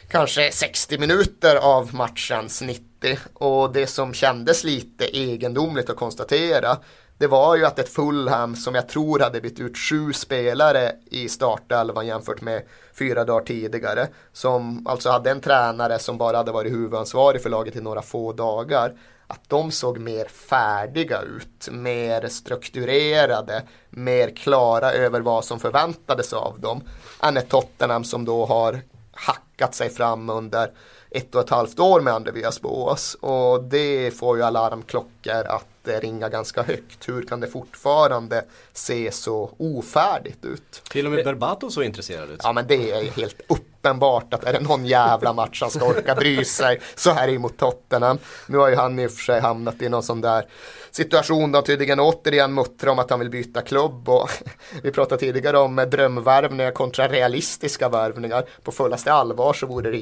kanske 60 minuter av matchens 90 och det som kändes lite egendomligt att konstatera det var ju att ett Fulham som jag tror hade bytt ut sju spelare i startelvan jämfört med fyra dagar tidigare. Som alltså hade en tränare som bara hade varit huvudansvarig för laget i några få dagar. Att de såg mer färdiga ut, mer strukturerade, mer klara över vad som förväntades av dem. Än ett Tottenham som då har hackat sig fram under ett och ett halvt år med Andreas Boas. Och det får ju alarmklockor att ringa ganska högt. Hur kan det fortfarande se så ofärdigt ut? Till och med Berbatov så intresserad ut. Ja men det är helt uppenbart att är det någon jävla match han ska orka bry sig så här är mot Tottenham. Nu har ju han i och för sig hamnat i någon sån där situation där tydligen återigen muttrar om att han vill byta klubb och (laughs) vi pratade tidigare om drömvärvningar kontra realistiska värvningar. På fullaste allvar så vore det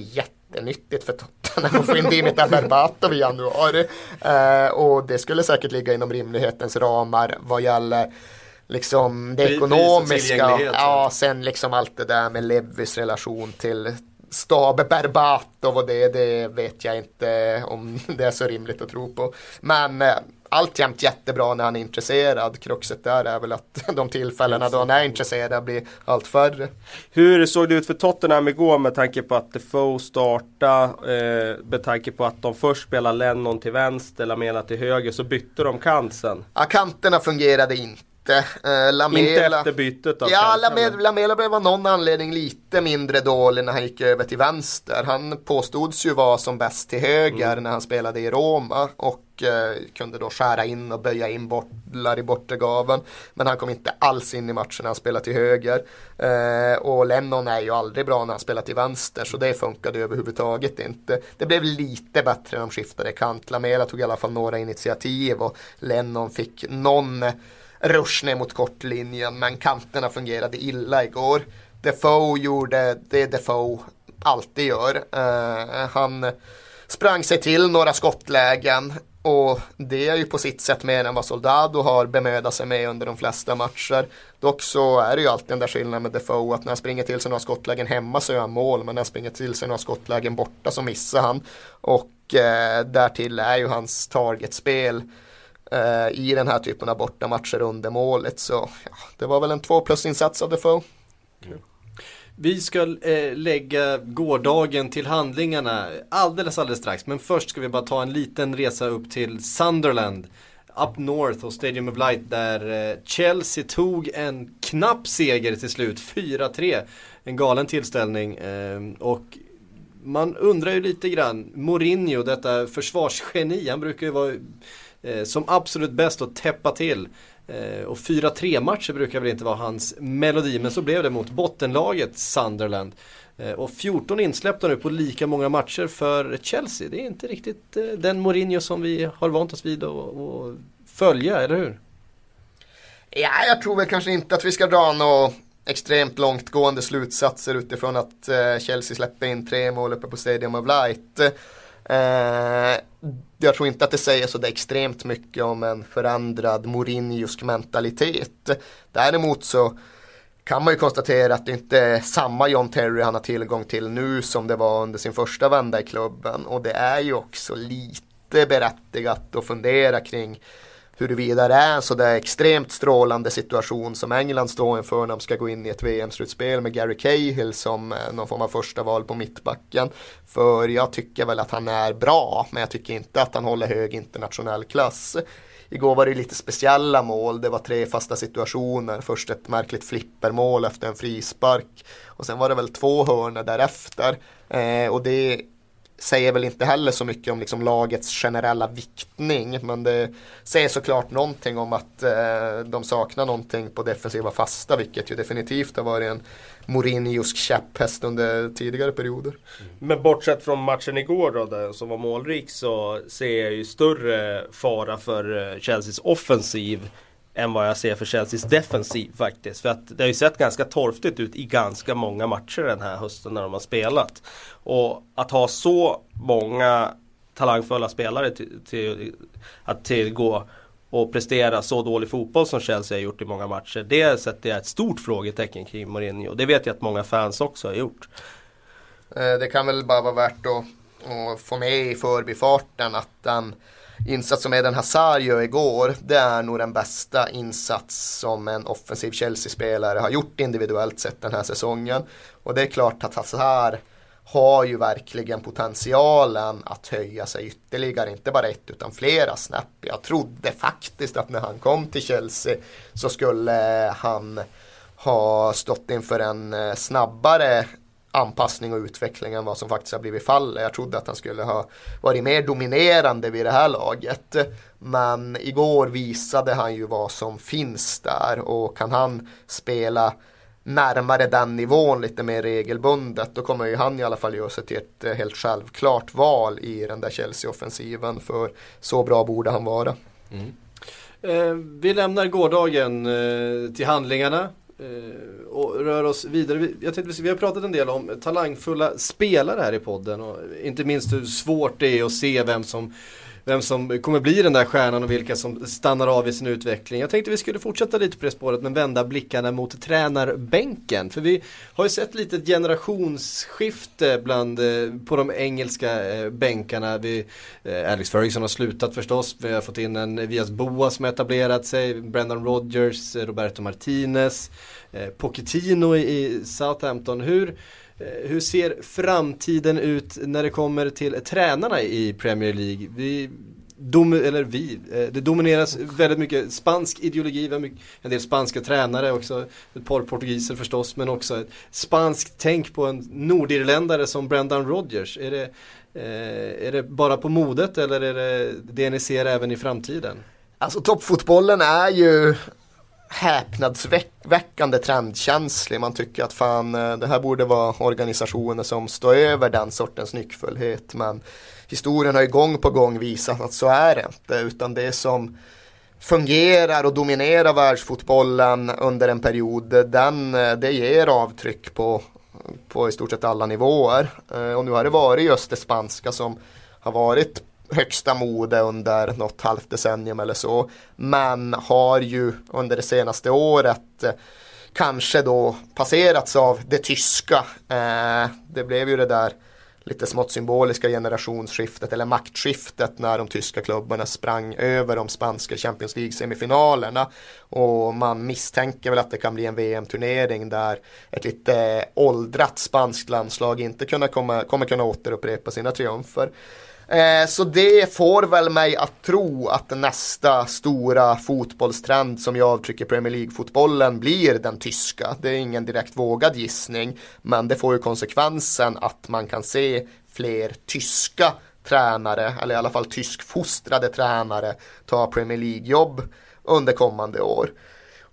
jättenyttigt för Tottenham att få in Dimitar Berbatov i januari. Eh, och det skulle säkert ligga inom rimlighetens ramar vad gäller liksom det ekonomiska. Ja, sen liksom allt det där med Levis relation till Stabe Berbatov och det, det vet jag inte om det är så rimligt att tro på. Men eh, alltjämt jättebra när han är intresserad. Kruxet där är väl att (laughs) de tillfällena då han är intresserad blir allt färre. Hur såg det ut för Tottenham igår med tanke på att Defoe starta eh, med tanke på att de först spelade Lennon till vänster, Lamela till höger, så bytte de kant sen? Ja, kanterna fungerade inte inte. Uh, Lamela, inte efter bytet då? Ja, Lamela, Lamela blev av någon anledning lite mindre dålig när han gick över till vänster. Han påstods ju vara som bäst till höger mm. när han spelade i Roma och uh, kunde då skära in och böja in bollar i bortre gaven. Men han kom inte alls in i matchen när han spelade till höger. Uh, och Lennon är ju aldrig bra när han spelar till vänster så det funkade överhuvudtaget inte. Det blev lite bättre när de skiftade kant. Lamela tog i alla fall några initiativ och Lennon fick någon rush ner mot kortlinjen men kanterna fungerade illa igår. Defoe gjorde det Defoe alltid gör. Uh, han sprang sig till några skottlägen och det är ju på sitt sätt mer än vad Soldado har bemödat sig med under de flesta matcher. Dock så är det ju alltid den där skillnaden med Defoe att när han springer till sig några skottlägen hemma så gör han mål men när han springer till sig några skottlägen borta så missar han. Och eh, därtill är ju hans targetspel eh, i den här typen av bortamatcher under målet. Så ja, det var väl en två plus insats av Defoe. Mm. Vi ska eh, lägga gårdagen till handlingarna alldeles alldeles strax. Men först ska vi bara ta en liten resa upp till Sunderland. Up North och Stadium of Light där eh, Chelsea tog en knapp seger till slut, 4-3. En galen tillställning eh, och man undrar ju lite grann, Mourinho, detta försvarsgeni, han brukar ju vara Eh, som absolut bäst att täppa till. Eh, och 4-3 matcher brukar väl inte vara hans melodi, men så blev det mot bottenlaget Sunderland. Eh, och 14 insläppta nu på lika många matcher för Chelsea. Det är inte riktigt eh, den Mourinho som vi har vant oss vid att följa, eller hur? Ja, jag tror väl kanske inte att vi ska dra några extremt långtgående slutsatser utifrån att eh, Chelsea släpper in tre mål uppe på Stadium of Light. Eh, jag tror inte att det säger så extremt mycket om en förändrad Mourinhosk mentalitet. Däremot så kan man ju konstatera att det inte är samma John Terry han har tillgång till nu som det var under sin första vända i klubben. Och det är ju också lite berättigat att fundera kring huruvida det är en sådär extremt strålande situation som England står inför när de ska gå in i ett VM-slutspel med Gary Cahill som eh, någon form av första val på mittbacken. För jag tycker väl att han är bra, men jag tycker inte att han håller hög internationell klass. Igår var det lite speciella mål, det var tre fasta situationer. Först ett märkligt flippermål efter en frispark. Och sen var det väl två hörnor därefter. Eh, och det säger väl inte heller så mycket om liksom lagets generella viktning. Men det säger såklart någonting om att eh, de saknar någonting på defensiva fasta. Vilket ju definitivt har varit en Mourinhosk käpphäst under tidigare perioder. Mm. Men bortsett från matchen igår då, där, som var målrik, så ser jag ju större fara för eh, Chelseas offensiv än vad jag ser för Chelseas defensiv faktiskt. För att det har ju sett ganska torftigt ut i ganska många matcher den här hösten när de har spelat. Och att ha så många talangfulla spelare till, till att tillgå och prestera så dålig fotboll som Chelsea har gjort i många matcher. Det sätter jag ett stort frågetecken kring Mourinho. Det vet jag att många fans också har gjort. Eh, det kan väl bara vara värt att, att få med i förbifarten att den insats som Eden Hazard gör igår, det är nog den bästa insats som en offensiv Chelsea-spelare har gjort individuellt sett den här säsongen. Och det är klart att Hazard har ju verkligen potentialen att höja sig ytterligare, inte bara ett utan flera snäpp. Jag trodde faktiskt att när han kom till Chelsea så skulle han ha stått inför en eh, snabbare anpassning och utveckling än vad som faktiskt har blivit fallet. Jag trodde att han skulle ha varit mer dominerande vid det här laget. Men igår visade han ju vad som finns där och kan han spela närmare den nivån lite mer regelbundet då kommer ju han i alla fall göra sig till ett eh, helt självklart val i den där Chelsea-offensiven för så bra borde han vara. Mm. Eh, vi lämnar gårdagen eh, till handlingarna Eh, och rör oss vidare. Jag tänkte, vi har pratat en del om talangfulla spelare här i podden och inte minst hur svårt det är att se vem som vem som kommer bli den där stjärnan och vilka som stannar av i sin utveckling. Jag tänkte vi skulle fortsätta lite på det spåret men vända blickarna mot tränarbänken. För vi har ju sett lite generationsskifte bland, eh, på de engelska eh, bänkarna. Vi, eh, Alex Ferguson har slutat förstås. Vi har fått in en Vias Boa som etablerat sig. Brendan Rodgers, Roberto Martinez, Pochettino i Southampton. Hur Eh, hur ser framtiden ut när det kommer till tränarna i Premier League? Vi, dom, eller vi, eh, det domineras väldigt mycket spansk ideologi, vi har en del spanska tränare också, ett par portugiser förstås, men också ett spanskt tänk på en nordirländare som Brendan Rodgers. Är det, eh, är det bara på modet eller är det det ni ser även i framtiden? Alltså toppfotbollen är ju häpnadsväckande trendkänslig. Man tycker att fan eh, det här borde vara organisationer som står över den sortens nyckfullhet. Men historien har ju gång på gång visat att så är det inte. Utan det som fungerar och dominerar världsfotbollen under en period, den, eh, det ger avtryck på, på i stort sett alla nivåer. Eh, och nu har det varit just det spanska som har varit högsta mode under något halvt decennium eller så. Men har ju under det senaste året eh, kanske då passerats av det tyska. Eh, det blev ju det där lite smått symboliska generationsskiftet eller maktskiftet när de tyska klubbarna sprang över de spanska Champions League-semifinalerna. Och man misstänker väl att det kan bli en VM-turnering där ett lite åldrat spanskt landslag inte kunna komma, kommer kunna återupprepa sina triumfer. Eh, så det får väl mig att tro att nästa stora fotbollstrend som jag avtrycker Premier League-fotbollen blir den tyska. Det är ingen direkt vågad gissning, men det får ju konsekvensen att man kan se fler tyska tränare, eller i alla fall tyskfostrade tränare, ta Premier League-jobb under kommande år.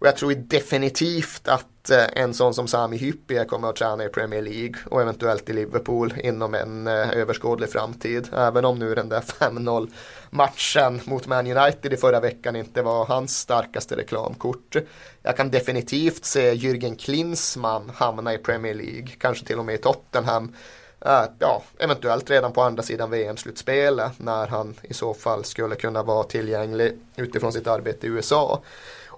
Och jag tror definitivt att eh, en sån som Sami Hyppie kommer att träna i Premier League och eventuellt i Liverpool inom en eh, överskådlig framtid. Även om nu den där 5-0 matchen mot Man United i förra veckan inte var hans starkaste reklamkort. Jag kan definitivt se Jürgen Klinsmann hamna i Premier League, kanske till och med i Tottenham. Eh, ja, eventuellt redan på andra sidan VM-slutspelet när han i så fall skulle kunna vara tillgänglig utifrån sitt arbete i USA.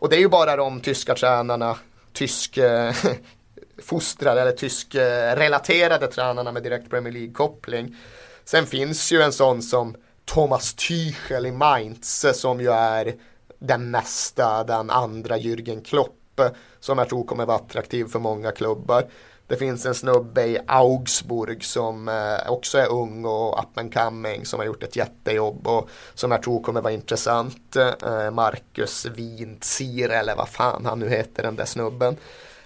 Och det är ju bara de tyska tränarna, tysk eh, (laughs) fostrade eller tysk eh, relaterade tränarna med direkt Premier League-koppling. Sen finns ju en sån som Thomas Tuchel i Mainz eh, som ju är den nästa, den andra Jürgen Klopp eh, som jag tror kommer vara attraktiv för många klubbar. Det finns en snubbe i Augsburg som eh, också är ung och up and coming som har gjort ett jättejobb och som jag tror kommer vara intressant. Eh, Marcus Wintzier eller vad fan han nu heter den där snubben.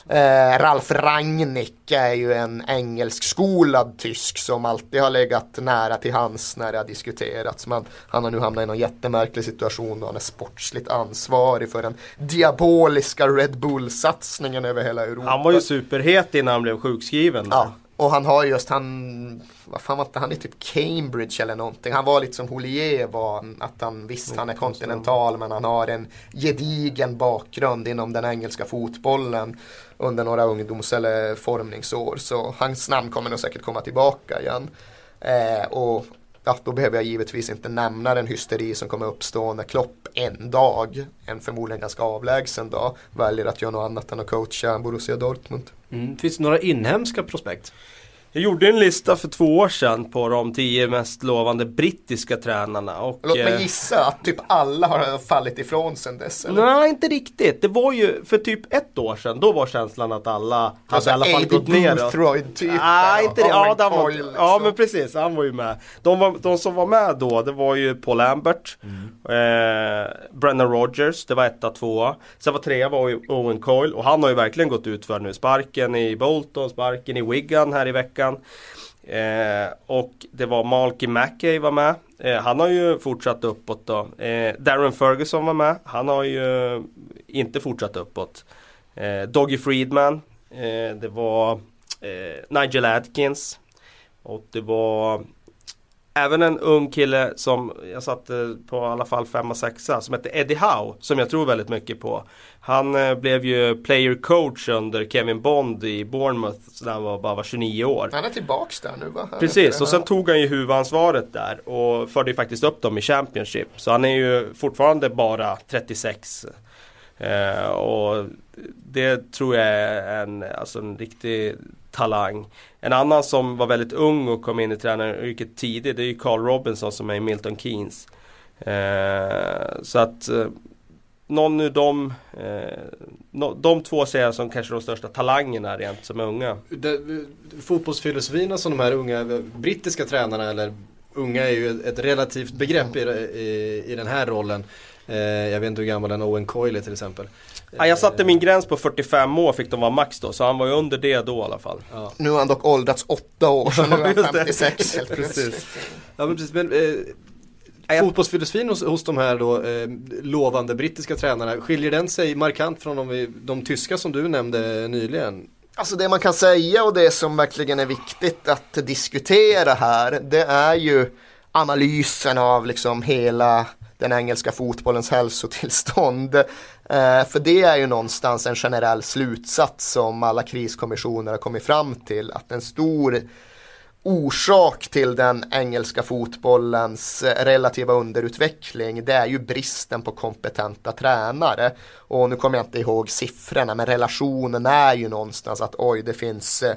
Eh, Ralf Rangnick är ju en engelskskolad tysk som alltid har legat nära till hans när det har diskuterats. Men han har nu hamnat i någon jättemärklig situation och han är sportsligt ansvarig för den diaboliska Red Bull-satsningen över hela Europa. Han var ju superhet innan han blev sjukskriven. Ja, och han har just, han, vad fan var det, han är typ Cambridge eller någonting. Han var lite som Holier var, att han visst han är kontinental men han har en gedigen bakgrund inom den engelska fotbollen under några ungdoms eller formningsår. Så hans namn kommer nog säkert komma tillbaka igen. Eh, och ja, då behöver jag givetvis inte nämna den hysteri som kommer uppstå när Klopp en dag, en förmodligen ganska avlägsen dag, väljer att göra något annat än att coacha Borussia Dortmund. Mm. Finns det några inhemska prospekt? Jag gjorde en lista för två år sedan på de tio mest lovande brittiska tränarna. Och, Låt mig eh, gissa att typ alla har fallit ifrån sen dess. Eller? Nej, inte riktigt. Det var ju för typ ett år sedan. Då var känslan att alla hade Alltså, i alla fall gått neråt. Boothroyd typ. Nej, inte det. Ja, den var, liksom. ja, men precis. Han var ju med. De, var, de som var med då, det var ju Paul Lambert. Eh, Brennan Rogers, det var etta, tvåa. Sen var trea var Owen Coyle och han har ju verkligen gått ut för nu. Sparken i Bolton, sparken i Wigan här i veckan. Eh, och det var Malky Mackey var med. Eh, han har ju fortsatt uppåt då. Eh, Darren Ferguson var med. Han har ju inte fortsatt uppåt. Eh, Doggy Friedman. Eh, det var eh, Nigel Adkins. Och det var Även en ung kille som jag satte på i alla fall femma, sexa som heter Eddie Howe som jag tror väldigt mycket på. Han eh, blev ju player coach under Kevin Bond i Bournemouth när han var, bara var 29 år. Han är tillbaks där nu va? Han Precis, och sen tog han ju huvudansvaret där och förde ju faktiskt upp dem i Championship. Så han är ju fortfarande bara 36. Eh, och det tror jag är en, alltså en riktig talang. En annan som var väldigt ung och kom in i tränaryrket tidigt det är ju Carl Robinson som är i Milton Keynes. Eh, så att eh, någon ur de, eh, no, de två ser jag som kanske de största talangerna rent som unga. Fotbollsfilosofierna som de här unga brittiska tränarna, eller unga är ju ett relativt begrepp i, i, i den här rollen. Eh, jag vet inte hur gammal en Owen Coyle är till exempel. Ja, jag satte min gräns på 45 år fick de vara max då, så han var ju under det då i alla fall. Ja. Nu har han dock åldrats åtta år så nu är (laughs) han Just det. 56 helt (laughs) Precis. Ja men precis, men eh, fotbollsfilosofin hos, hos de här då eh, lovande brittiska tränarna, skiljer den sig markant från de, de tyska som du nämnde nyligen? Alltså det man kan säga och det som verkligen är viktigt att diskutera här det är ju analysen av liksom hela den engelska fotbollens hälsotillstånd. Eh, för det är ju någonstans en generell slutsats som alla kriskommissioner har kommit fram till att en stor orsak till den engelska fotbollens eh, relativa underutveckling det är ju bristen på kompetenta tränare. Och nu kommer jag inte ihåg siffrorna men relationen är ju någonstans att oj det finns eh,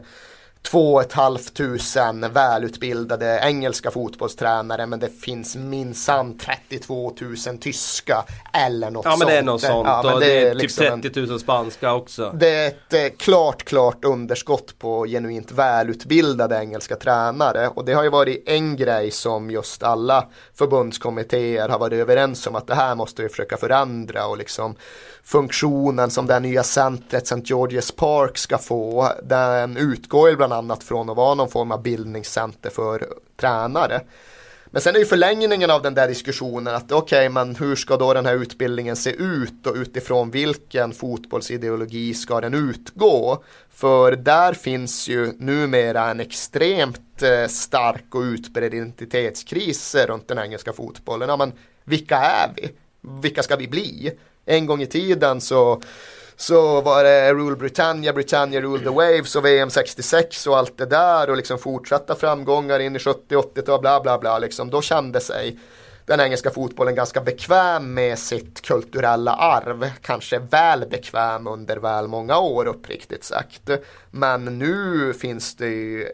två och ett halvt tusen välutbildade engelska fotbollstränare men det finns minsann 32 000 tyska eller något Ja men sånt. det är något sånt Ja, och det är, liksom en- typ 30 000 spanska också. det är ett eh, klart, klart underskott på genuint välutbildade engelska tränare och det har ju varit en grej som just alla förbundskommittéer har varit överens om att det här måste vi försöka förändra och liksom funktionen som det nya centret St. George's Park ska få den utgår ju bland annat från att vara någon form av bildningscenter för tränare. Men sen är ju förlängningen av den där diskussionen att okej, men hur ska då den här utbildningen se ut och utifrån vilken fotbollsideologi ska den utgå? För där finns ju numera en extremt eh, stark och utbredd identitetskris eh, runt den engelska fotbollen. Ja, men vilka är vi? Vilka ska vi bli? En gång i tiden så så var det Rule Britannia, Britannia Rule the Waves och VM 66 och allt det där och liksom fortsatta framgångar in i 70-80-tal bla bla bla liksom. Då kände sig den engelska fotbollen ganska bekväm med sitt kulturella arv. Kanske väl bekväm under väl många år uppriktigt sagt. Men nu finns det ju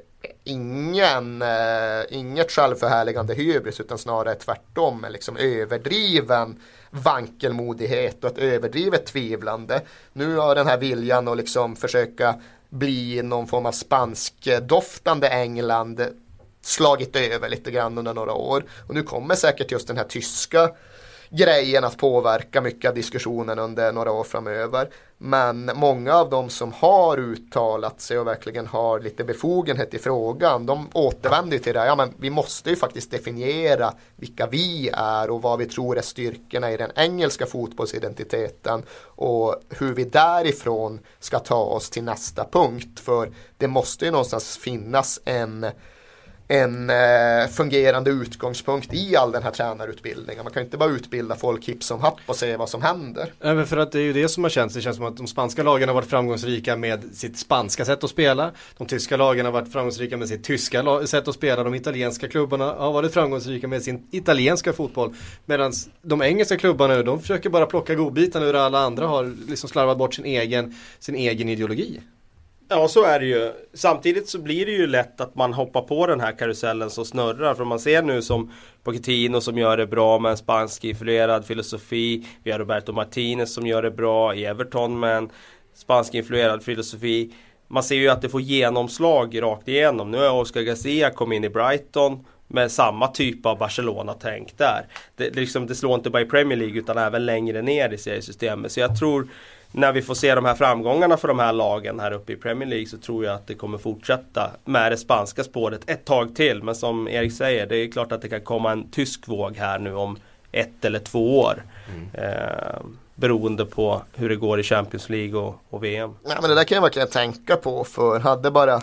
ingen, eh, inget självförhärligande hybris utan snarare tvärtom en liksom överdriven vankelmodighet och ett överdrivet tvivlande. Nu har den här viljan att liksom försöka bli någon form av spanskdoftande England slagit över lite grann under några år. Och nu kommer säkert just den här tyska grejen att påverka mycket av diskussionen under några år framöver. Men många av de som har uttalat sig och verkligen har lite befogenhet i frågan, de återvänder till det. Ja, men vi måste ju faktiskt definiera vilka vi är och vad vi tror är styrkorna i den engelska fotbollsidentiteten och hur vi därifrån ska ta oss till nästa punkt. För det måste ju någonstans finnas en en eh, fungerande utgångspunkt i all den här tränarutbildningen. Man kan inte bara utbilda folk hipp som happ och se vad som händer. Även för att det är ju det som har känts. Det känns som att de spanska lagen har varit framgångsrika med sitt spanska sätt att spela. De tyska lagen har varit framgångsrika med sitt tyska sätt att spela. De italienska klubbarna har varit framgångsrika med sin italienska fotboll. Medan de engelska klubbarna de försöker bara plocka godbitarna ur alla andra har liksom slarvat bort sin egen, sin egen ideologi. Ja så är det ju. Samtidigt så blir det ju lätt att man hoppar på den här karusellen som snurrar. För man ser nu som Pochettino som gör det bra med en spansk influerad filosofi. Vi har Roberto Martinez som gör det bra i Everton med en spansk influerad filosofi. Man ser ju att det får genomslag rakt igenom. Nu har Oscar Garcia kommit in i Brighton med samma typ av Barcelona-tänk där. Det, liksom, det slår inte bara i Premier League utan även längre ner i seriesystemet. Så jag tror när vi får se de här framgångarna för de här lagen här uppe i Premier League så tror jag att det kommer fortsätta med det spanska spåret ett tag till. Men som Erik säger, det är klart att det kan komma en tysk våg här nu om ett eller två år. Mm. Eh, beroende på hur det går i Champions League och, och VM. Ja, men det där kan jag verkligen tänka på för hade bara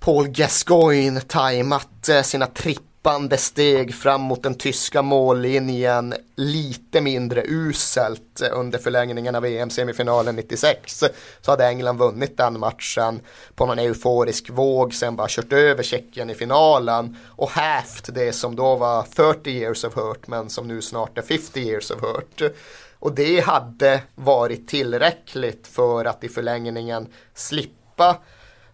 Paul Gascoigne tajmat eh, sina trippar löpande steg fram mot den tyska mållinjen lite mindre uselt under förlängningen av EM-semifinalen 96 så hade England vunnit den matchen på någon euforisk våg sen bara kört över Tjeckien i finalen och hävt det som då var 30 years of hurt men som nu snart är 50 years of hurt. Och det hade varit tillräckligt för att i förlängningen slippa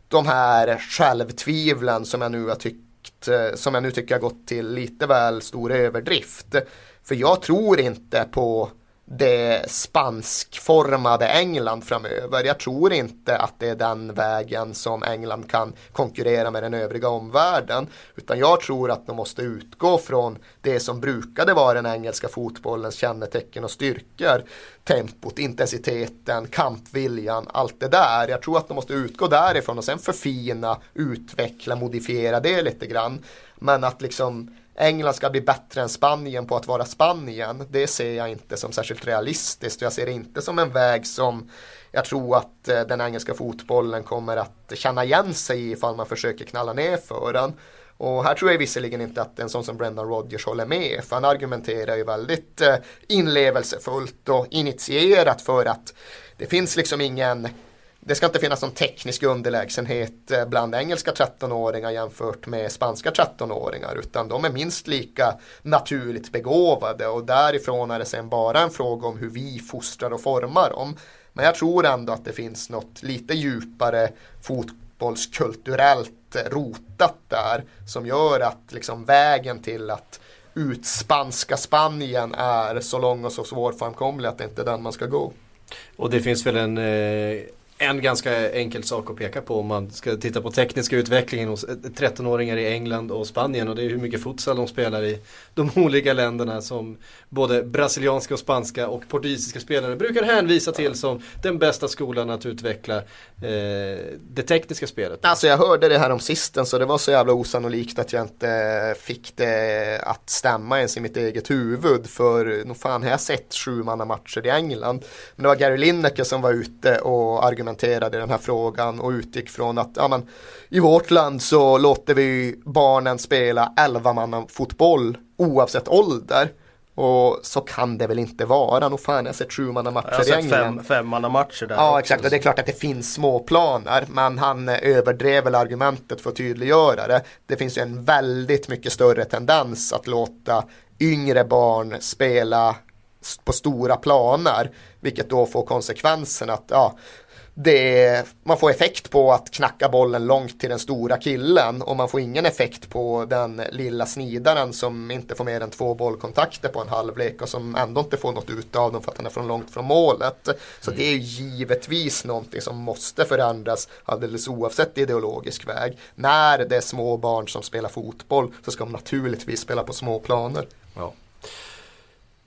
de här självtvivlen som jag nu har tyckt Eh, som jag nu tycker har gått till lite väl stor överdrift. För jag tror inte på det spanskformade England framöver. Jag tror inte att det är den vägen som England kan konkurrera med den övriga omvärlden. Utan jag tror att de måste utgå från det som brukade vara den engelska fotbollens kännetecken och styrkor. Tempot, intensiteten, kampviljan, allt det där. Jag tror att de måste utgå därifrån och sen förfina, utveckla, modifiera det lite grann. Men att liksom England ska bli bättre än Spanien på att vara Spanien. Det ser jag inte som särskilt realistiskt. Jag ser det inte som en väg som jag tror att eh, den engelska fotbollen kommer att känna igen sig i ifall man försöker knalla ner för den. Och här tror jag visserligen inte att en sån som Brendan Rodgers håller med. För han argumenterar ju väldigt eh, inlevelsefullt och initierat för att det finns liksom ingen det ska inte finnas någon teknisk underlägsenhet eh, bland engelska 13-åringar jämfört med spanska 13-åringar utan de är minst lika naturligt begåvade och därifrån är det sen bara en fråga om hur vi fostrar och formar dem. Men jag tror ändå att det finns något lite djupare fotbollskulturellt eh, rotat där som gör att liksom vägen till att utspanska Spanien är så lång och så svårframkomlig att det inte är den man ska gå. Och det finns väl en eh en ganska enkel sak att peka på om man ska titta på tekniska utvecklingen hos eh, 13-åringar i England och Spanien och det är hur mycket futsal de spelar i de (laughs) olika länderna som både brasilianska och spanska och portugisiska spelare brukar hänvisa till som den bästa skolan att utveckla eh, det tekniska spelet. Alltså jag hörde det här om sisten så det var så jävla osannolikt att jag inte fick det att stämma ens i mitt eget huvud för nog fan har jag sett sju matcher i England. Men det var Gary Lineker som var ute och argumenterade argumenterade i den här frågan och utgick från att ja, men, i vårt land så låter vi barnen spela 11 fotboll oavsett ålder. Och så kan det väl inte vara. Nog fan jag har sett sju matcher i England. Fem, fem matcher där. Ja exakt och det är klart att det finns små planer. Men han överdrev väl argumentet för att tydliggöra det. Det finns ju en väldigt mycket större tendens att låta yngre barn spela på stora planer. Vilket då får konsekvensen att ja, det, man får effekt på att knacka bollen långt till den stora killen och man får ingen effekt på den lilla snidaren som inte får mer än två bollkontakter på en halvlek och som ändå inte får något ut av dem för att han är från långt från målet. Så mm. det är givetvis någonting som måste förändras alldeles oavsett ideologisk väg. När det är små barn som spelar fotboll så ska de naturligtvis spela på små planer. Ja.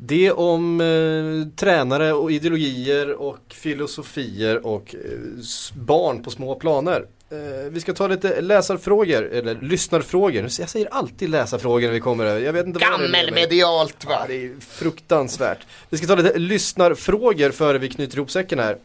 Det om eh, tränare och ideologier och filosofier och eh, barn på små planer. Eh, vi ska ta lite läsarfrågor, eller lyssnarfrågor. Jag säger alltid läsarfrågor när vi kommer över. Jag vet inte. Gammelmedialt va? Ja, det är fruktansvärt. Vi ska ta lite lyssnarfrågor före vi knyter ihop säcken här.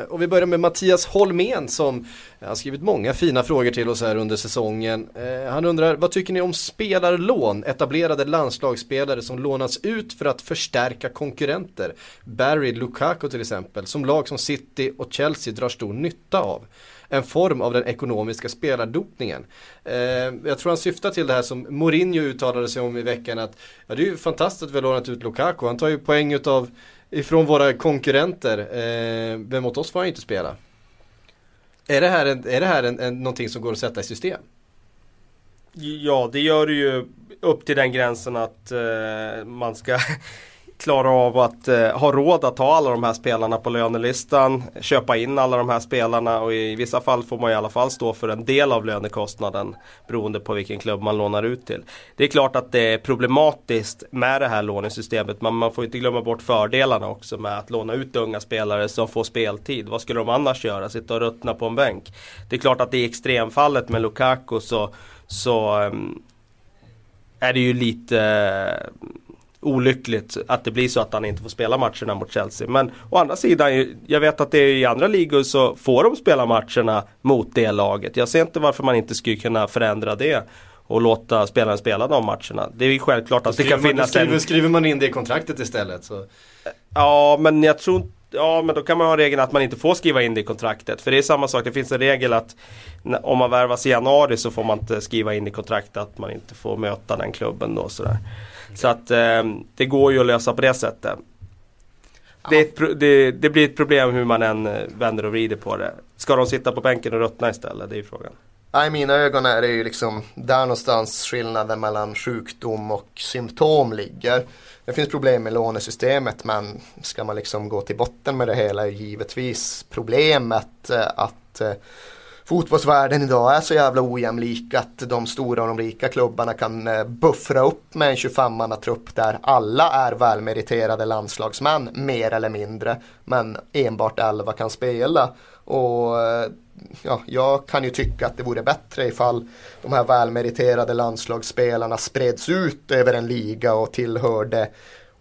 Eh, och vi börjar med Mattias Holmén som har skrivit många fina frågor till oss här under säsongen. Eh, han undrar, vad tycker ni om spelarlån? Etablerade landslagsspelare som lånas ut för att förstärka konkurrenter. Barry Lukaku till exempel, som lag som City och Chelsea drar stor nytta av en form av den ekonomiska spelardopningen. Eh, jag tror han syftar till det här som Mourinho uttalade sig om i veckan att ja, det är ju fantastiskt att vi har lånat ut Lukaku. Han tar ju poäng utav ifrån våra konkurrenter. Eh, men mot oss får han ju inte spela. Är det här, en, är det här en, en, någonting som går att sätta i system? Ja, det gör det ju upp till den gränsen att eh, man ska klara av att eh, ha råd att ta alla de här spelarna på lönelistan. Köpa in alla de här spelarna och i vissa fall får man i alla fall stå för en del av lönekostnaden beroende på vilken klubb man lånar ut till. Det är klart att det är problematiskt med det här lånesystemet men man får inte glömma bort fördelarna också med att låna ut unga spelare som får speltid. Vad skulle de annars göra? Sitta och ruttna på en bänk? Det är klart att i extremfallet med Lukaku så, så ehm, är det ju lite olyckligt att det blir så att han inte får spela matcherna mot Chelsea. Men å andra sidan, jag vet att det är i andra ligor så får de spela matcherna mot det laget. Jag ser inte varför man inte skulle kunna förändra det och låta spelaren spela de matcherna. Det är ju självklart att det kan finnas skriver, en... Skriver man in det i kontraktet istället så... Ja, men jag tror Ja, men då kan man ha regeln att man inte får skriva in det i kontraktet. För det är samma sak, det finns en regel att om man värvas i januari så får man inte skriva in i kontraktet att man inte får möta den klubben då. Sådär. Så att eh, det går ju att lösa på det sättet. Det, det, det, blir ett problem hur man än eh, vänder och vrider på det. Ska de sitta på bänken och ruttna istället? Det är ju frågan. I mina ögon är det ju liksom där någonstans skillnaden mellan sjukdom och symptom ligger. Det finns problem med lånesystemet men ska man liksom gå till botten med det hela är givetvis problemet eh, att eh, fotbollsvärlden idag är så jävla ojämlik att de stora och de rika klubbarna kan eh, buffra upp med en 25 trupp där alla är välmeriterade landslagsmän mer eller mindre men enbart 11 kan spela. Och eh, ja, jag kan ju tycka att det vore bättre ifall de här välmeriterade landslagsspelarna spreds ut över en liga och tillhörde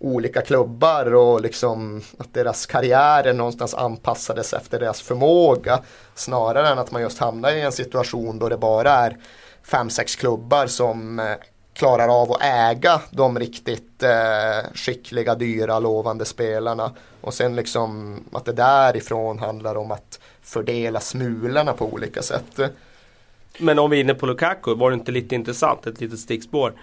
olika klubbar och liksom att deras karriärer någonstans anpassades efter deras förmåga snarare än att man just hamnar i en situation då det bara är fem, sex klubbar som eh, klarar av att äga de riktigt eh, skickliga, dyra, lovande spelarna och sen liksom att det därifrån handlar om att fördela smulorna på olika sätt. Men om vi är inne på Lukaku, var det inte lite intressant, ett litet stickspår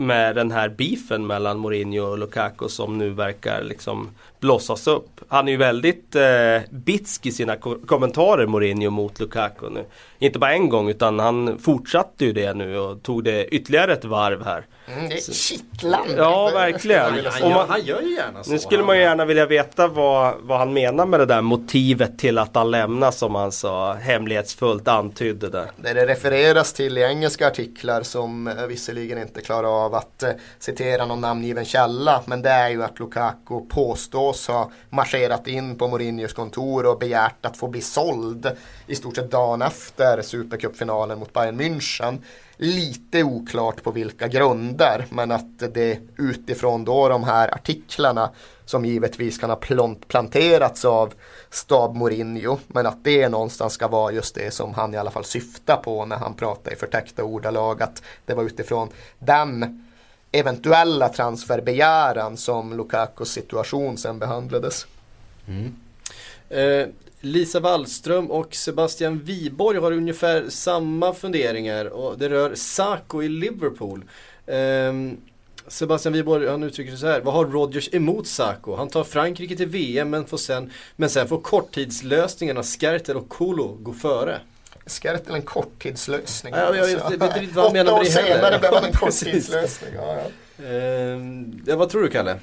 med den här beefen mellan Mourinho och Lukaku som nu verkar liksom blossas upp. Han är ju väldigt eh, bitsk i sina ko kommentarer Mourinho mot Lukaku nu. Inte bara en gång utan han fortsatte ju det nu och tog det ytterligare ett varv här. Mm, det är kittlande. Ja, verkligen. Han, han, man, han, gör ju gärna så. Nu skulle man ju gärna vilja veta vad, vad han menar med det där motivet till att han lämnar som han så hemlighetsfullt antydde där. Det det refereras till i engelska artiklar som eh, visserligen inte klarar av att eh, citera någon namngiven källa. Men det är ju att Lukaku påstås ha marscherat in på Mourinhos kontor och begärt att få bli såld i stort sett dagen efter Supercupfinalen mot Bayern München. Lite oklart på vilka grunder men att det utifrån då de här artiklarna som givetvis kan ha planterats av stab Mourinho men att det någonstans ska vara just det som han i alla fall syftar på när han pratar i förtäckta ordalag att det var utifrån den eventuella transferbegäran som Lukakos situation sen behandlades. Mm. Eh, Lisa Wallström och Sebastian Wiborg har ungefär samma funderingar och det rör Saco i Liverpool. Eh, Sebastian Wiborg han uttrycker sig så här. Vad har Rodgers emot Saco? Han tar Frankrike till VM men, får sen, men sen får korttidslösningarna Skertel och Kolo gå före. Skertel en korttidslösning? Ja, jag, jag, vet inte vad menar med det heller. Åtta år senare blev han en (laughs) korttidslösning. Ja, ja. Uh, vad tror du Kalle?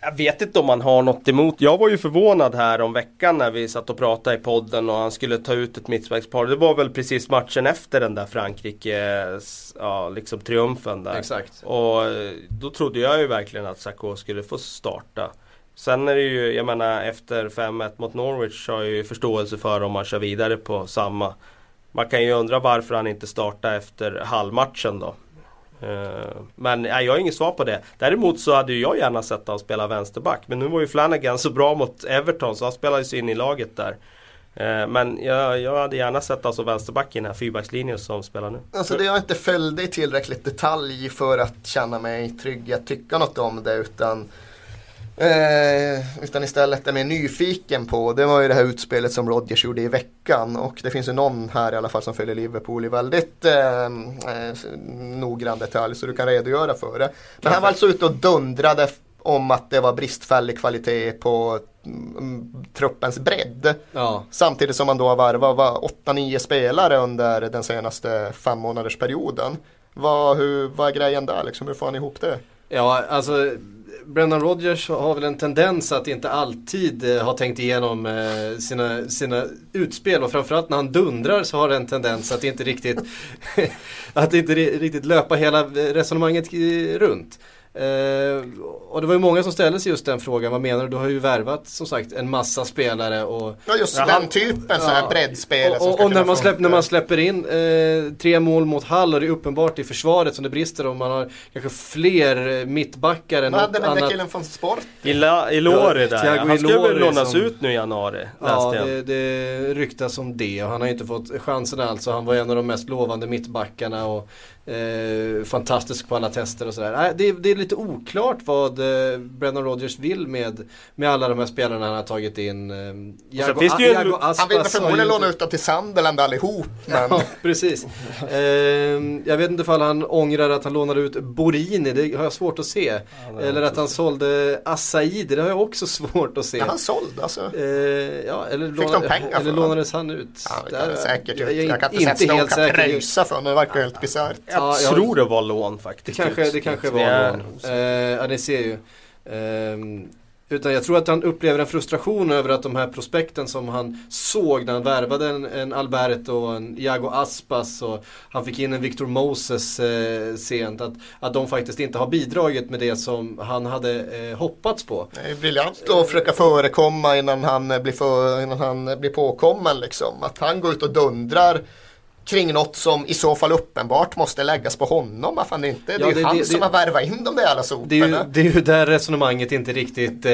Jag vet inte om man har något emot. Jag var ju förvånad här om veckan när vi satt och pratade i podden och han skulle ta ut ett mittbackspar. Det var väl precis matchen efter den där Frankrike, ja liksom triumfen där. Exakt. Och eh, då trodde jag ju verkligen att Sakho skulle få starta. Sen är det ju, jag menar efter 5-1 mot Norwich har jag ju förståelse för om man kör vidare på samma. Man kan ju undra varför han inte startar efter halvmatchen då. Eh, men nej, jag har inget svar på det. Däremot så hade jag gärna sett honom spela vänsterback. Men nu var ju Flanagan så bra mot Everton så han spelade sig in i laget där. Eh, men jag, jag hade gärna sett honom som vänsterback i den här fyrbackslinjen som spelar nu. Alltså det jag inte följde i tillräckligt detalj för att känna mig trygg att tycka något om det utan Eh, utan istället är mer nyfiken på, det var ju det här utspelet som Rodgers gjorde i veckan och det finns ju någon här i alla fall som följer Liverpool i väldigt eh, eh, noggrann detalj så du kan redogöra för det. Men han var alltså ute och dundrade om att det var bristfällig kvalitet på mm, truppens bredd. Ja. Samtidigt som man då har varvat 8-9 spelare under den senaste fem månaders perioden. Vad, hur, vad är grejen där liksom? Hur får han ihop det? Ja, alltså Brennan Rodgers har väl en tendens att inte alltid eh, ha tänkt igenom eh, sina, sina utspel och framförallt när han dundrar så har det en tendens att inte riktigt, (laughs) att inte riktigt löpa hela eh, resonemanget eh, runt. Uh, och det var ju många som ställde sig just den frågan, vad menar du? Du har ju värvat som sagt en massa spelare och Ja just ja, den typen ja, så här breddspelare Och, och, och när, man släpp, när man släpper in uh, tre mål mot Hall och det är uppenbart i försvaret som det brister och man har kanske fler mittbackar än Vad hade den där killen från Sport? Ilori där ja, Han skulle väl lånas som, ut nu i januari, Ja det, det ryktas om det och han har inte fått chansen alls han var en av de mest lovande mittbackarna och Eh, fantastisk på alla tester och sådär. Det, det, är lite oklart vad eh, Brennan Rodgers vill med, med alla de här spelarna han har tagit in. Eh, Jago, finns det ju Jago Aspas han vill förmodligen låna ut dem till Sunderland allihop. (laughs) Men... Ja, precis. eh, jag vet inte ifall han ångrar att han lånade ut Borini, det har jag svårt att se. Ja, eller att han sålde Asaidi, det har jag också (laughs) svårt att se. Ja, han sålde alltså? Eh, ja, eller, Fick lånade, de pengar eller lånade han ut? Ja, det är säkert. Jag, jag, jag kan inte, inte helt säker. pröjsa för det verkar helt bisarrt. Jag ja, tror det var lån faktiskt. Det kanske, det kanske var lån. Eh, ja, ni ser ju. Eh, utan jag tror att han upplever en frustration över att de här prospekten som han såg när han värvade en, en Alberto och en Iago Aspas och han fick in en Victor Moses eh, sent. Att, att de faktiskt inte har bidragit med det som han hade eh, hoppats på. Det är briljant att försöka förekomma innan han blir, för, innan han blir påkommen liksom. Att han går ut och dundrar kring något som i så fall uppenbart måste läggas på honom. Varför inte? Det är ja, ju han det, som har värvat in de där alla soporna. Det är, ju, det är ju där resonemanget inte riktigt eh,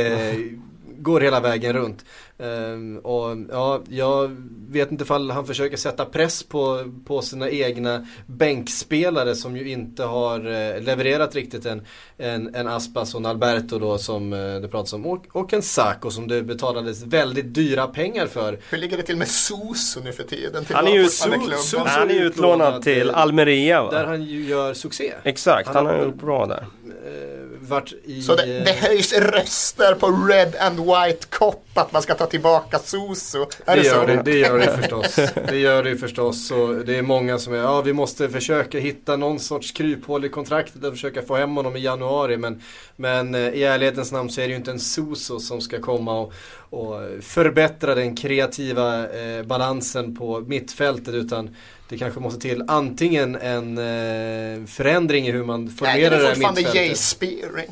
går hela vägen runt. Um, och ja, jag vet inte ifall han försöker sätta press på, på sina egna bänkspelare som ju inte har uh, levererat riktigt en, en, en Aspas och en Alberto då som uh, det pratas om och, och en Sacco som det betalades väldigt dyra pengar för. Hur ligger det till med Soso nu för tiden? Han är ju so han är utlånad till Almeria va? Där han ju gör succé. Exakt, han, han har gjort bra där. Uh, varit i... Så det, det höjs röster på Red and White Cop att man ska ta tillbaka Soso. Är det, det, gör det, det gör det förstås. (laughs) Det gör det förstås. Och det är många som är, ja vi måste försöka hitta någon sorts kryphål i kontraktet och försöka få hem honom i januari. Men, men eh, i ärlighetens namn så är det ju inte en Soso som ska komma och, och förbättra den kreativa eh, balansen på mittfältet. Utan det kanske måste till antingen en eh, förändring i hur man formerar det här mittfältet. Nej, det är fortfarande Jay Spearing.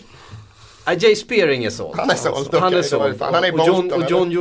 Ja, Jay Spearing är såld. Han är såld. Okay, han är såld. Är och, John, och John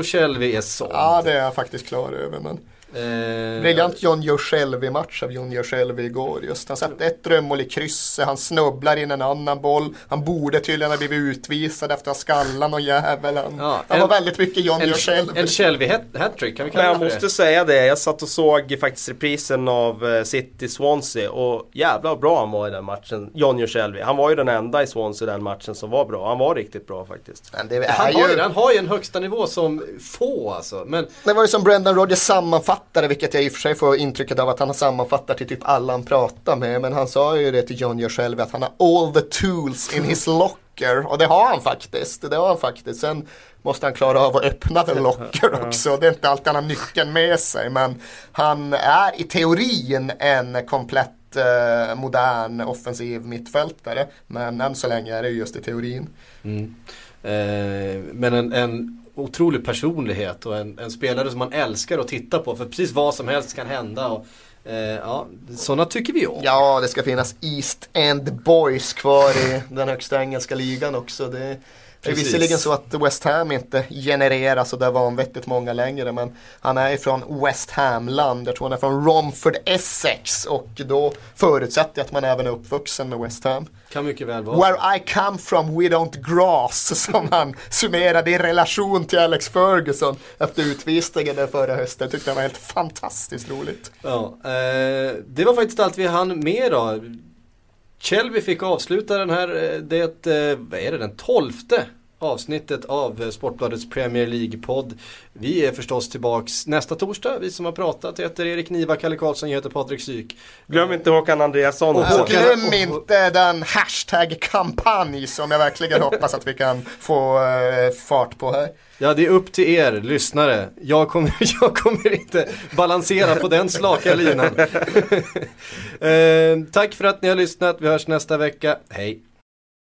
är såld. Ja, det är jag faktiskt klar över. Men... Eh, Briljant John Joselvi-match av John Joselvi igår just. Han satte ett drömmål i krysset, han snubblar in en annan boll. Han borde tydligen ha blivit utvisad efter att ha skallat någon jävel. Han, ja, han en, var väldigt mycket John Joselvi. En Shelby hattrick kan vi kalla Men jag måste säga det, jag satt och såg faktiskt reprisen av eh, City Swansea och jävla bra han var i den matchen, John Joselvi. Han var ju den enda i Swansea i den matchen som var bra. Han var riktigt bra faktiskt. han, ju... har ju, han har ju en högsta nivå som få alltså. Men... Det var ju som Brendan Rodgers sammanfattade sammanfattare, vilket jag i och för sig får intrycket av att han sammanfattar till typ alla han pratar med. Men han sa ju det till John Gör själv att han har all the tools in his locker. Och det har han faktiskt. Det har han faktiskt. Sen måste han klara av att öppna the locker (laughs) också. Det är inte alltid han har nyckeln med sig. Men han är i teorin en komplett eh, modern offensiv mittfältare. Men än så länge är det just i teorin. Mm. Eh, men en, en otrolig personlighet och en, en, spelare som man älskar att titta på för precis vad som helst kan hända. Och, eh, ja, sådana tycker vi om. Ja, det ska finnas East End Boys kvar i den högsta engelska ligan också. Det, det är visserligen så att West Ham inte genererar så där vanvettigt många längre men han är från West Ham-land, jag tror han är från Romford, Essex och då förutsätter jag att man även är uppvuxen med West Ham. Kan mycket väl vara Where I come from we don't grass (laughs) som han summerade i relation till Alex Ferguson efter utvisningen där förra hösten. Tyckte det var helt fantastiskt roligt. Ja, eh, det var faktiskt allt vi hann med då. Kjell, vi fick avsluta den här, eh, det, eh, vad är det, den tolfte avsnittet av eh, Sportbladets Premier League-podd. Vi är förstås tillbaks nästa torsdag. Vi som har pratat heter Erik Niva, Kalle Karlsson, jag heter Patrik Syk. Glöm inte Håkan Andreasson. Och Håkan, glöm inte den hashtag-kampanj som jag verkligen hoppas att vi kan få uh, fart på här. Ja, det är upp till er lyssnare. Jag kommer, (laughs) jag kommer inte balansera på den slaka linan. (laughs) eh, tack för att ni har lyssnat. Vi hörs nästa vecka. Hej!